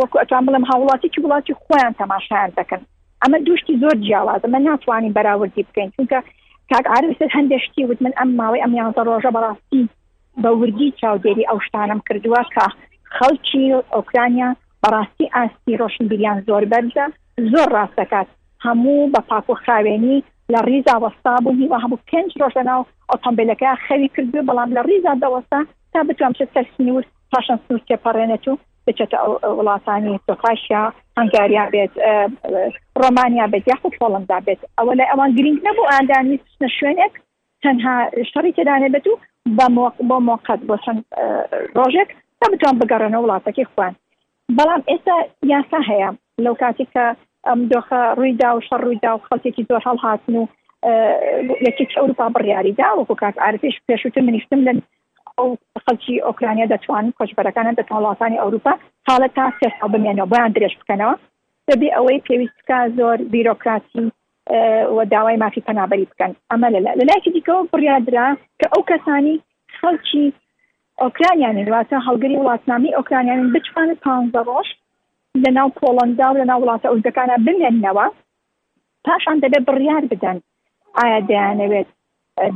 وەکو ئەتوان بڵم هاوڵاتیی وڵاتی خۆیان تەماشایان دەکەن ئەمە دوو شتی زۆر جیاوازە من ناتوانین بەراوردی بکەین چونکە کاک عارف سەر هەندێک شتی وت من ئەم ماوەی ئەم یانزە ڕۆژە بەڕاستی بە وردی چاودێری ئەو شتانم کردووە کە خەڵکی ئۆکرانیا بەڕاستی ئاستی ڕۆشنبیریان زۆر بەرزە زۆر ڕاست دەکات هەموو بە پاک و خاوێنی لە ڕیزا وەستا بوو هیوا هەبوو پێنج ڕۆژ لە ناو ئۆتۆمبیلەکە خەوی کردو بەڵام لە ڕیزا دەوەستا تا بتوام چ سەر سنوور پاشان سنوور تێپەڕێنێت و بچێتە ئەو وڵاتانی سۆفاشیا هەنگاریا بێت ڕۆمانیا بێت یاخود هۆڵندا بێت ئەوە لای ئەوان گرنگ نەبوو ئاندانی بچنە شوێنێک تەنها شەڕی تێدانێ بێت و بە بۆ مۆقەت بۆ چەند ڕۆژێک تا بتوان بگەڕێنە وڵاتەکەی خوان بەڵام ئێستا یاسا هەیە لەو کاتێک کە ئەم دۆخە ڕوویدا و شەڕ ڕوویدا و خەڵکێکی زۆر هەڵهاتن و یەکێک ئەوروپا بڕیاریدا وەکو کاک عرفش پێشوتر منیشتم لە ئەو خەڵکی ئۆکرانیا دەتوان کۆچبەرەکانە دەتوان وڵاتانی ئەوروپا ساڵە تا سێ ساڵ بمێنەوە بۆیان درێژ بکەنەوە بەبێ ئەوەی پێویست بکە زۆر بیرۆکراتی و داوای مافی پەنابەری بکەن ئەمە لە لەلایکی دیکەوە بڕیادرا کە ئەو کەسانی خەڵکی ئۆکرانیانین واتە هەڵگری وڵاتنامی ئۆکرانیانین بتوان پ ڕۆژ لە ناو پۆڵندا و لە ناو وڵاتە ئەوزەکانە بمێننەوە پاشان دەبێت بڕیار بدەن ئایا دەیانەوێت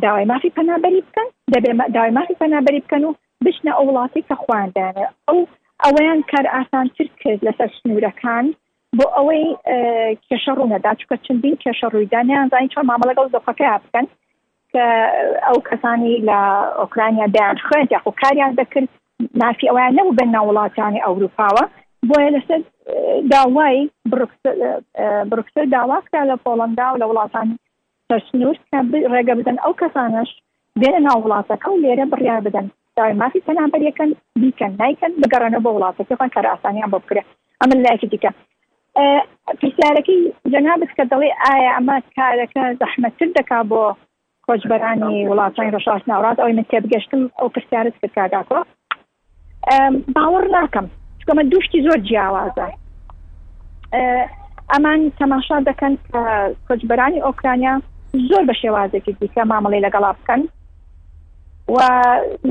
داوای مافی پەنابەری بکەن دەبێ داوای مافی پەنابەری بکەن و بچنە ئەو وڵاتی کە خوان دەیانێ ئەو ئەوەیان کار ئاسانتر کرد لەسەر سنوورەکان بۆ ئەوەی کێشە ڕوونەدا چکە چندین کێشە ڕوویدا نیانزانین چۆن مامە لەگەڵ دۆخەکەیان بکەن کە ئەو کەسانی لە ئۆکرانیا دەیان خوێن یاخۆ کاریان دەکرد مافی ئەویان نەبوو بێن ناوڵاتانی ئەوروپاوە بۆیە لەسەر داوای بڕکسل داواکرا لە پۆڵندا و لە وڵاتانی سنوور کە ڕێگە بدەن ئەو کەسانەش بێنە ناو وڵاتەکە و لێرە بڕیار بدەن داوای مافی پەنابەریەکەن بیکەن نایکەن بگەڕێنەوە بۆ وڵاتەکەی خۆیان کار ئاسانیان بۆ بکرێت ئەمە لەلایەکی دیکە پرسیارەکەی جەنابت کە دەڵێ ئایا ئەمە کارەکە زەحمەتتر دەکا بۆ کۆچبەرانی وڵاتانی ڕۆژهەڵات ناوڕاست ئەوەی من تێبگەشتم ئەو پرسیارت کرد کاکاکۆ باوەڕ ناکەم چکەمە دوو شتی زۆر جیاوازە ئەمان تەماشا دەکەن کە کۆچبەرانی ئۆکرانیا زۆر بە شێوازێکی دیکە مامەڵی لەگەڵا بکەن و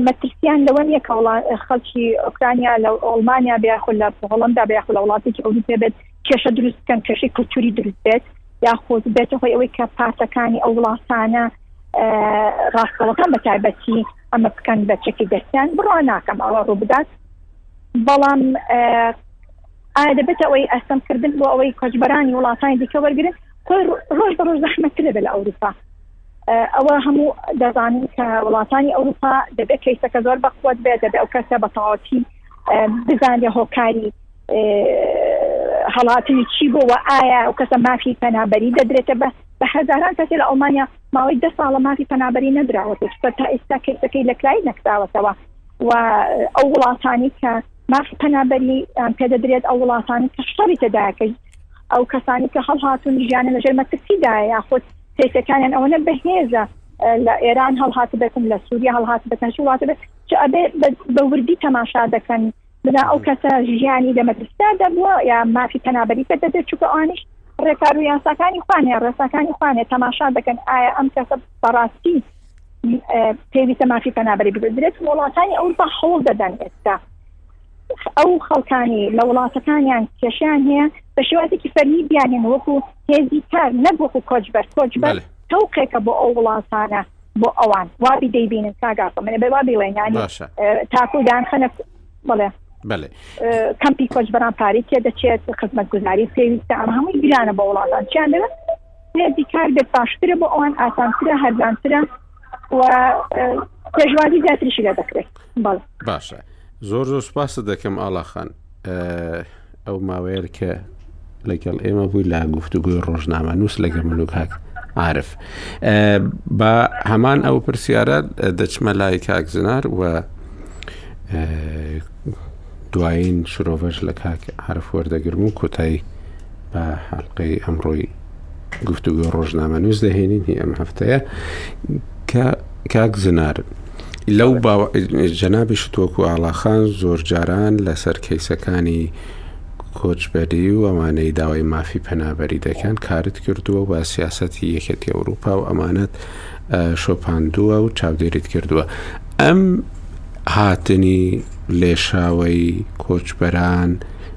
مەترسیان لەوە نیە کە خەڵکی ئۆکرانیا لە ئۆڵمانیا بیاخود لە هۆڵندا بیاخود لە وڵاتێکی ئەوروپێ بێت کێشە دروست بکەن کێشی کللتوری دروست بێت یاخود بێتە هۆی ئەوەی کە پارتەکانی ئەو وڵاتانە ڕاستەوەکان بە تایبەتی ئەمە بکەن بە چەکی دەستیان بڕوا ناکەم ئەوە ڕووبدات بەڵام ئایا دەبێت ئەوەی ئەستەم کردن بۆ ئەوەی کۆچبەرانی وڵاتانی دیکە وەرگن خۆی ڕۆژ بە ڕۆژ زەحمەت لەبێت لە ئەوروپا ئەوە هەموو دەزانین کە وڵاتانی ئەوروپا دەبێت کەیسەکە زۆر بەخوت بێت دەبێت ئەو کەسە بە تەواوەتی بزانێ هۆکاری هەڵاتنی چی بووە ئایا ئەو کەسە مافی پەنابەری دەدرێتە بە بە هەزاران کەسی لە ئەڵمانیا ماوەی دە ساڵە مافی پەنابەری نەدراوەتە سەر تا ئێستا کەیسەکەی لە کرای نەکراوەتەوە و ئەو وڵاتانی کە مافی پەنابەری پێدەدرێت ئەو وڵاتانی کە شەڕی تێداکەی ئەو کەسانی کە هەڵهاتون ژیانە لەژێر مەترسیدا یاخود کەیسەکانیان ئەوەنە بەهێزە لە ئێران هەڵهات بێتن لە سووریا هەڵهات بەتەنش وڵاتە چ ئەبێ بە وردی تەماشا دەکەن بنا ئەو کەسە ژیانی لە مەترسیدا دەبووە یا مافی پەنابەری کە دەبێت چکە ئەوانیش ڕێکار و یاساکانی خوانێ ڕێساکانی خوانێ تەماشا دەکەن ئایا ئەم کەسە بەڕاستی پێویستە مافی پەنابەری بدرێت وڵاتانی ئەوروپا هەوڵ دەدەن ئێستا ئەو خەڵکانی لە وڵاتەکانیان کێشیان هەیە بە شێوازێکی فەرمی بیانێن وەکو هێزی کار نەک وەکو کۆچبەر کۆچبەر تەوقێکە بۆ ئەو وڵاتانە بۆ ئەوان وابی دەیبینن کاگاکە منە بێ وابی ڵێنانی تاکو دانخەنە بڵێ بەێ کەمپی کۆچ بەران پارەی کێ دەچێت خزمەت گوزاری پێویستە ئەم هەمووی گرانە بە وڵاتان چیان دەوێت هێزی کار بێت باشترە بۆ ئەوان ئاسانترە هەرزانترە و پێشوازی زیاتریشی لە دەکرێت باشە زۆر زۆر سپاست دەکەم ئاڵاخان ئەو ماوەیە کە لەگەڵ ئێمە بووی لە گفتوگوی ڕۆژنامە نووس لەگە من و کاک عاعرف بە هەمان ئەو پرسیارە دەچمە لای کاک زنار و دوایین شرۆڤەش لە کاک عرف وەردەگرم و کۆتایی بە حلقەی ئەمڕۆی گفتوگۆی ڕۆژنامەنووس دەهێنین هی ئەم هەفتەیە کە کاک زنار لەو جەنابی شتۆک و ئاڵاخان زۆر جاران لەسەر کەیسەکانی کۆچبەری و ئەوانەی داوای مافی پەنابەری دەکەن کارت کردووە و سیاستی یەکێتی ئەوروپا و ئەمانەت شۆپاندووە و چاودێریت کردووە ئەم هاتنی لێشاوی کۆچبەران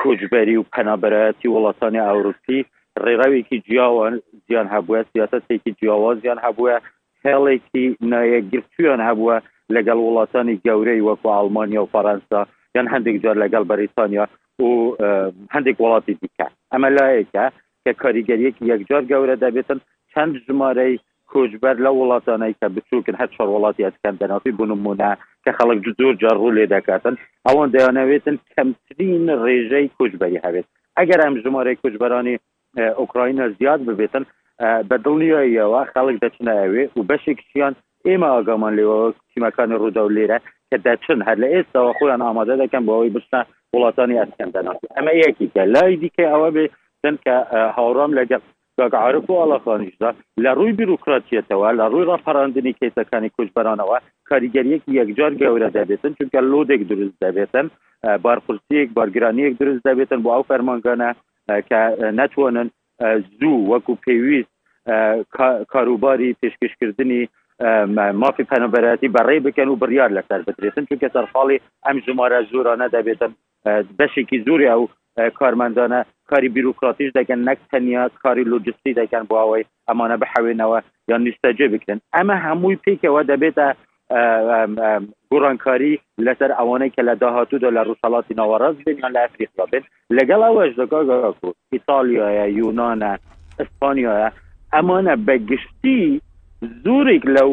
کۆچبەری و پەنابەرایەتی وڵاتانی ئەوروپی ڕێراوێکی جیاوان جیان هەبووە سیاسەتێکی جیاوازیان هەبووە هێڵێکی نایەکگرتویان هەبووە لەگەڵ وڵاتانی گەورەی وەکو ئاڵمانیا و فەرەنسا یان هەندێک جار لەگەڵ بەریتانیا و هەندێک وڵاتی دیکە ئەمە لایەکە کە کاریگەریەکی یەکجار گەورە دەبێتن چەند ژمارەی کۆچبەر لەو وڵاتانەی کە بچووکن، هەر چوار وڵاتی ئەسکەندەنافی بۆ نموونە، کە خەڵک زۆر جار ڕوو لێ دەکاتن، ئەوان دەیانەوێتن کەمترین ڕێژەی کۆچبەری هەبێت. ئەگەر ئەم ژمارەی کۆچبەرانی ئۆکراینا زیاد ببێتن، بە دڵنیاییەوە خەڵک دەچنە ئەوێ و بەشێکیشیان ئێمە ئاگامان لێوە وەک تیمەکانی ڕووداو لێرە کە دەچن، هەر لە ئێستاوە خۆیان ئامادە دەکەن بۆ ئەوەی بچنە وڵاتانی ئەسکەندەنافی. ئەمە یەکێکە. لای دیکەی ئەوە بێتن کە هاوڕام لەگەڵ کاک عارف و ئاڵاخانیش دا، لە ڕووی بیرۆکراتییەتەوە، لە ڕووی ڕاپەڕاندنی کەیسەکانی کوچبەرانەوە، کاریگەرییەکی یەکجار گەورە دەبێتن، چونکە لۆدێک دروست دەبێتن، بارقورسییەک، بارگرانییەک دروست دەبێتن بۆ ئەو فەرمانگانە کە نەتوانن زوو وەکو پێویست کاروباری پێشکێشکردنی مافی پەنابەرایەتی بەڕێ بکەن و بڕیار لەسەر بدرێتن، چونکە سەرقاڵی ئەم ژمارە زۆرانە دەبێتن بەشێکی زۆری ئەو کارمەندانە کاری بیرۆکراتیش دەکەن نەک تەنیا کاری لۆجستی دەکەن بۆ ئەوەی ئەمانە بحەوێنەوە یان نیشتەجێ بکرێن ئەمە هەمووی پێکەوە دەبێتە گۆڕانکاری لەسەر ئەوانەی کە لە داهاتوودا لە ڕووسەڵاتی ناوەڕاست بێن یان لە ئەفریقا بێن لەگەڵ ئەوەش دەکۆ ئیتالیایە یونانە ئەسپانیایە ئەمانە بە گشتی زۆرێک لەو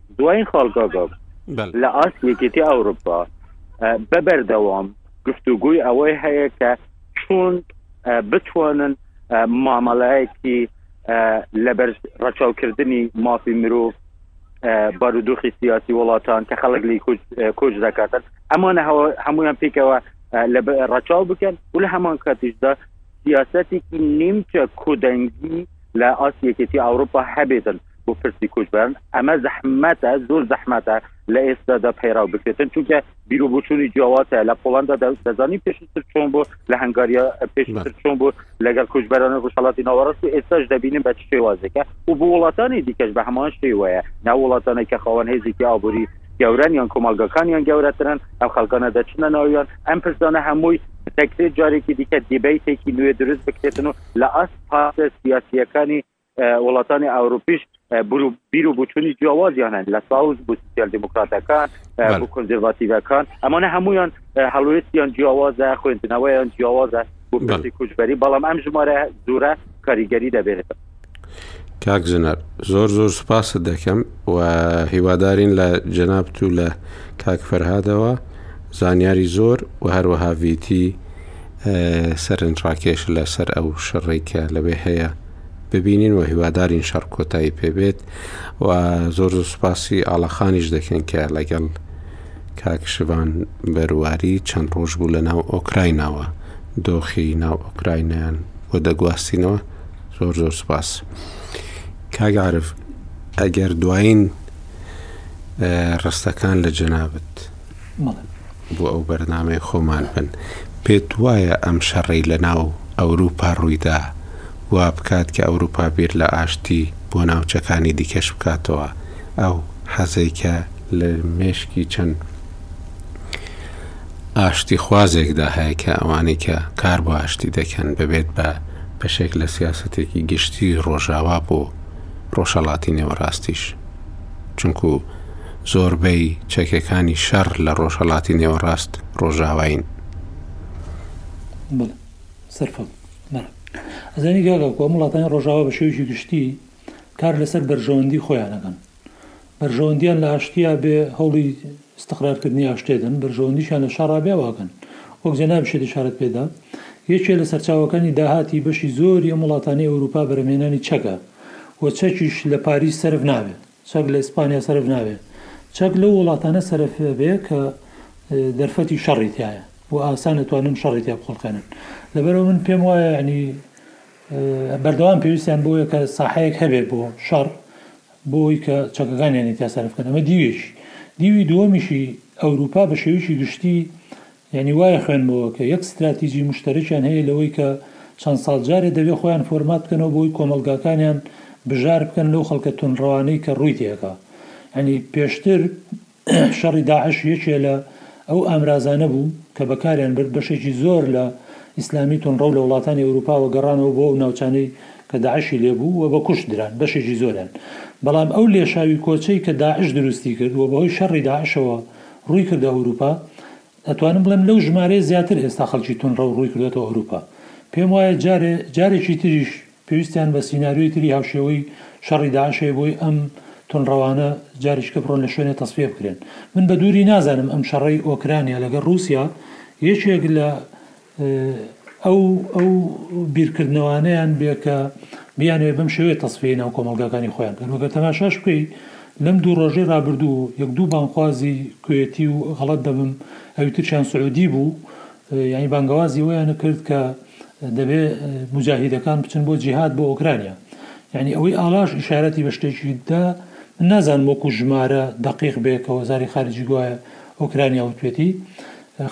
دوایین خاڵ کاکە بەڵێ لە ئاست یەکێتی ئەوروپا اه، بە بەردەوام گفتوگوی ئەوەی هەیە کە چۆن اه، بتوانن اه، مامەڵەیەکی اه، لەبەر ڕەچاوکردنی مافی مرۆڤ اه، بارودۆخی سیاسی وڵاتان کە خەڵک لی کوچ اه، کۆچ دەکاتن ئەمانە هەوە- هەمویان پێکەوە اه، لە بە- ڕەچاو بکەن و لە هەمان کاتیشدا سیاسەتێکی نیمچە کۆدەنگی لە ئاست یەکێتی ئەوروپا هەبێتن بۆ پرسی کوژبن ئەمە زەحمەتە زۆر زەحمەتە لە ئێستادا پەیڕاو بکرێتن چونکە بیرۆ بۆچوونی جیاواتە لە پۆڵندا دەزانی پێشتر چۆن بۆ لە هەنگاریا پێشتر چۆن بۆ لەگەڵ کوژبەرانە ڕژهڵاتی ناوەڕست و ئێستاش دەبینیم بە شێوازێکە و بۆ وڵاتانی دیکەش بە هەمان شێوەیە ناو وڵاتانی کە خاوەن هێزێکی ئابووری گەورەن یان کۆمەلگەکانیان گەورەترن ئەم خەڵکانە دەچنە ناویان ئەم پرسانە هەمووی دەکرێت جارێکی دیکە دیبیتێکی نوێ دروست بکرێتن و لە ئاست پارتە سیاسیەکانی وڵاتانی ئەوروپیش بیر و بچونی جیاوازیان هەن لە ساوز بۆ سوسیال دموکراتەکان بۆ کنزرڤاتیڤەکان ئەمانە هەمویان هەڵوێستیان جیاوازە خوێندنەوەیان جیاوازە بۆ پرسی کوچبەری بەڵام ئەم ژمارە زورە کاریگەری دەبێت کاک ژنەر زۆر زۆر سوپاست دەکەم و هیوادارین لە جەنابت و لە کاک فەرهادەوە زانیاری زۆر و هەروەها ڤیتی سەرنجڕاکێش لەسەر ئەو شەڕێکە لەوێ هەیە ببینین و هیوادارین شەڕ کۆتایی پێبێت و زۆر زۆر سوپاسی ئاڵاخانیش دەکەین کە لەگەڵ کاکشبان بەرواری چەند ڕۆژ بوو لە ناو ئۆکرایناوە دۆخی ناو ئۆکراینیان بۆ دەگواستینەوە زۆر زۆر سوپاس کاگعاعرف ئەگەر دوایین ڕستەکان لە جەنابەت مەڵێ. بۆ ئەو بەرنامەی خۆمان بن. پێت وایە ئەم شەڕەی لە ناو ئەوروپا ڕوویدا وا بکات کە ئەوروپا بیر لە ئاشتی بۆ ناوچەکانی دیکەش بکاتەوە، ئەو حەزەی کە لە مێشکی چەند ئاشتیخوازێکدا هەیە کە ئەوانەی کە کار بۆ ئاشتی دەکەن ببێت بە بەشێک لە سیاسەتێکی گشتی ڕۆژاوا بۆ ڕۆژهەڵاتی نێوەڕاستیش؟ چونکوو زۆربەی چەکەکانی شەڕ لە ڕۆژهەڵاتی نێوەڕاست ڕۆژاواین. بەڵێ سەرکەوت بن. ئەزانی کاک ئاکۆ ئەم وڵاتانی ڕۆژاوا بە شێوەیەکی گشتی کار لەسەر بەرژەوەندی خۆیان دەکەن. بەرژەوەندیان لە ئاشتیا بێ هەوڵی استقرارکردنی ئاشتێ دەن، بەرژەوەندیشیان لە شەڕا بێ ئەوە ئەکەن. وەک جەنابی شێت ئیشارەت پێ دا، یەکێ لە سەرچاوەکانی داهاتی بەشی زۆری ئەم وڵاتانەی ئەورووپا بەرهەمهێنانی چەکە و چەکیش لە پاریس سەرف نابێت. چەک لە ئیسپانیا سەرف نابێ. چەک لەو وڵاتانە سەرف ئەبێ کە دەرفەتی شەڕی تیایە و ئاسان ئەتوانن شەڕی تیا بخوڵقێنن. لەبەرئەوە من پێم وایە یانی بەردەوام پێویستیان بۆیە کە ساحەیەک هەبێ بۆ شەڕ بۆی کە چەکەکانیانی تیا سەرف بکەن. ئەمە دیوێکی. دیوی دووەمیشی ئەوروپا بە شێوەیەکی گشتی یانی وایە خوێندمەوە کە یەک ستراتیجی موشتەرەکیان هەیە لەوەی کە چەند ساڵ جارێ دەبێ خۆیان فۆرمات بکەنەوە بۆی کۆمەڵگاکانیان بژار بکەن لەو خەڵکە توندڕەوانەی کە ڕووی تێکا یانی پێشتر شەڕی داعش یەکێ لە ئەو ئامرازانە بوو کە بەکاریان برد بەشێکی زۆر لە ئیسلامی توندڕەو لە وڵاتانی ئەوروپاوە گەڕانەوە بۆ ئەو ناوچانەی کە داعشی لێبوو و بە کوشت دران بەشێکی زۆریان بەڵام ئەو لێشاوی کۆچەی کە داعش دروستی کرد و بەهۆی شەڕی داعشەوە ڕووی کردە ئەوروپا، ئەتوانم بڵێم لەو ژمارەیە زیاتر ئێستا خەڵکی توندڕەو ڕووی کردۆتەوە ئەوروپا. پێم وایە جارێ جارێکی تریش پێویستیان بە سیناریۆی تری هاوشێوەی شەڕی داعش هەیە بۆی ئەم توندڕەوانە جاریشکە بڕۆن لە شوێنێ تەسفیە بکرێن. من بە دووری نازانم ئەم شەڕەی ئۆکرانیا لەگەڵ ڕووسیا یەکێک لە ئەو ئەو بیرکردنەوانەیان بێ کە بیانەوێ بەم شێوەیە تەسفیەی ناو کۆمەڵگاکانی خۆیان بکەن وەگە تەماشاش بکەی لەم دوو ڕۆژەی ڕابردوو یەک دوو بانخوازی کوێتی و غەڵەت دەبم ئەوی ترچیان سعودی بوو یعنی بانگەوازی ئەویانە کرد کە دەبێ مجاهیدەکان بچن بۆ جیهاد بۆ ئۆکرانیا یعنی ئەوەی ئاڵاش ئشارەتی بە شتێکی دا نازان وەکو ژمارە دقیق بێ کە وەزاری خارجی گوایە ئۆکرانیا وتێتی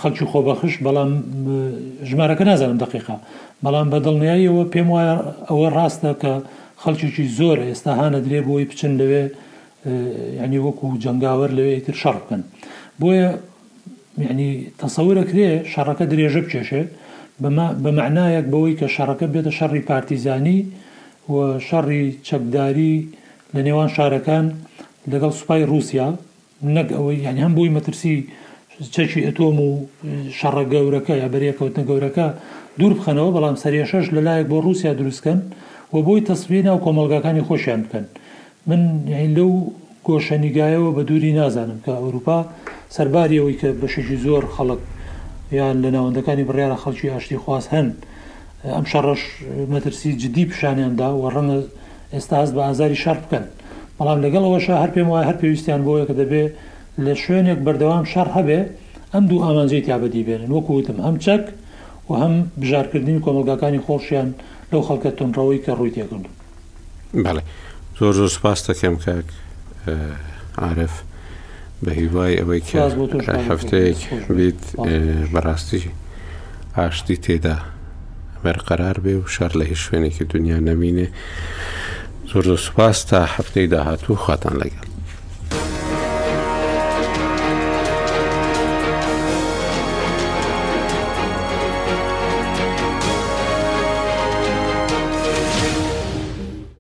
خەڵکی خۆبەخش، بەڵام ژمارەکە نازانم دەقیقە، بەڵام بە دڵنیاییەوە پێم وایە ئەوە ڕاستە کە خەڵکێکی زۆر ئێستا هانەدرێ بۆی بچن لەوێ یعنی وەکو جەنگاوەر لەوێ ئیتر شەڕ بکەن بۆیە یعنی تەسەورەکرێ شەڕەکە درێژە بکێشێ بە معنایەک بەوەی کە شەڕەکە بێتە شەڕی پارتیزانی و شەڕی چەکداری لە نێوان شارەکان لەگەڵ سوپای رووسیا نەک ئەوەی یانی هەم بۆی مەترسی چەکی ئەتۆم و شەڕە گەورەکە یا بەریەکەوتنە گەورەکە دوور بخەنەوە بەڵام سەرێشەش لەلایەک بۆ رووسیا دروستکەن و بۆی تەسفیە ناو کۆمەڵگاکانی خۆشیان بکەن من لەو گۆشە نیگایەوە بە دووری نازانم کە ئەوروپا سەرباری ئەوەی کە بەشێکی زۆر خەڵک یان لە ناوەندەکانی بڕیارە خەڵکی ئاشتی خواز هەن ئەم شەڕەش مەترسی جددی پیشانیاندا و ڕەنگە ئێستا هەست بە ئازاری شەڕ بکەن، بەڵام لەگەڵ ئەوەشا هەر پێم وایە هەر پێویستیان بەوەیە کە دەبێ لە شوێنێک بەردەوام شەڕ هەبێ ئەم دوو ئامانجەی تیا بەدی بێنن، وەکو وتم هەم چەک و هەم بژارکردنی کۆمەڵگاکانی خۆشیان لەو خەڵکە توندڕەوەی کە ڕووی تێکردوون. بەڵێ زۆر زۆر سپاست دەکەم کاک عارف. بە هیوای ئەوەی کە سپاس بۆ تۆش کاک بەفر، هەفتەیەک دەست خۆش بێت. بیت سپاس. ئێ، بەڕاستی ئاشتی تێدا بەرقەرار بێ و شەڕ لە هیچ شوێنێکی دنیا نەمینێ زۆر زۆر سوپاس تا هەفتەی داهاتوو خواتان لەگەڵ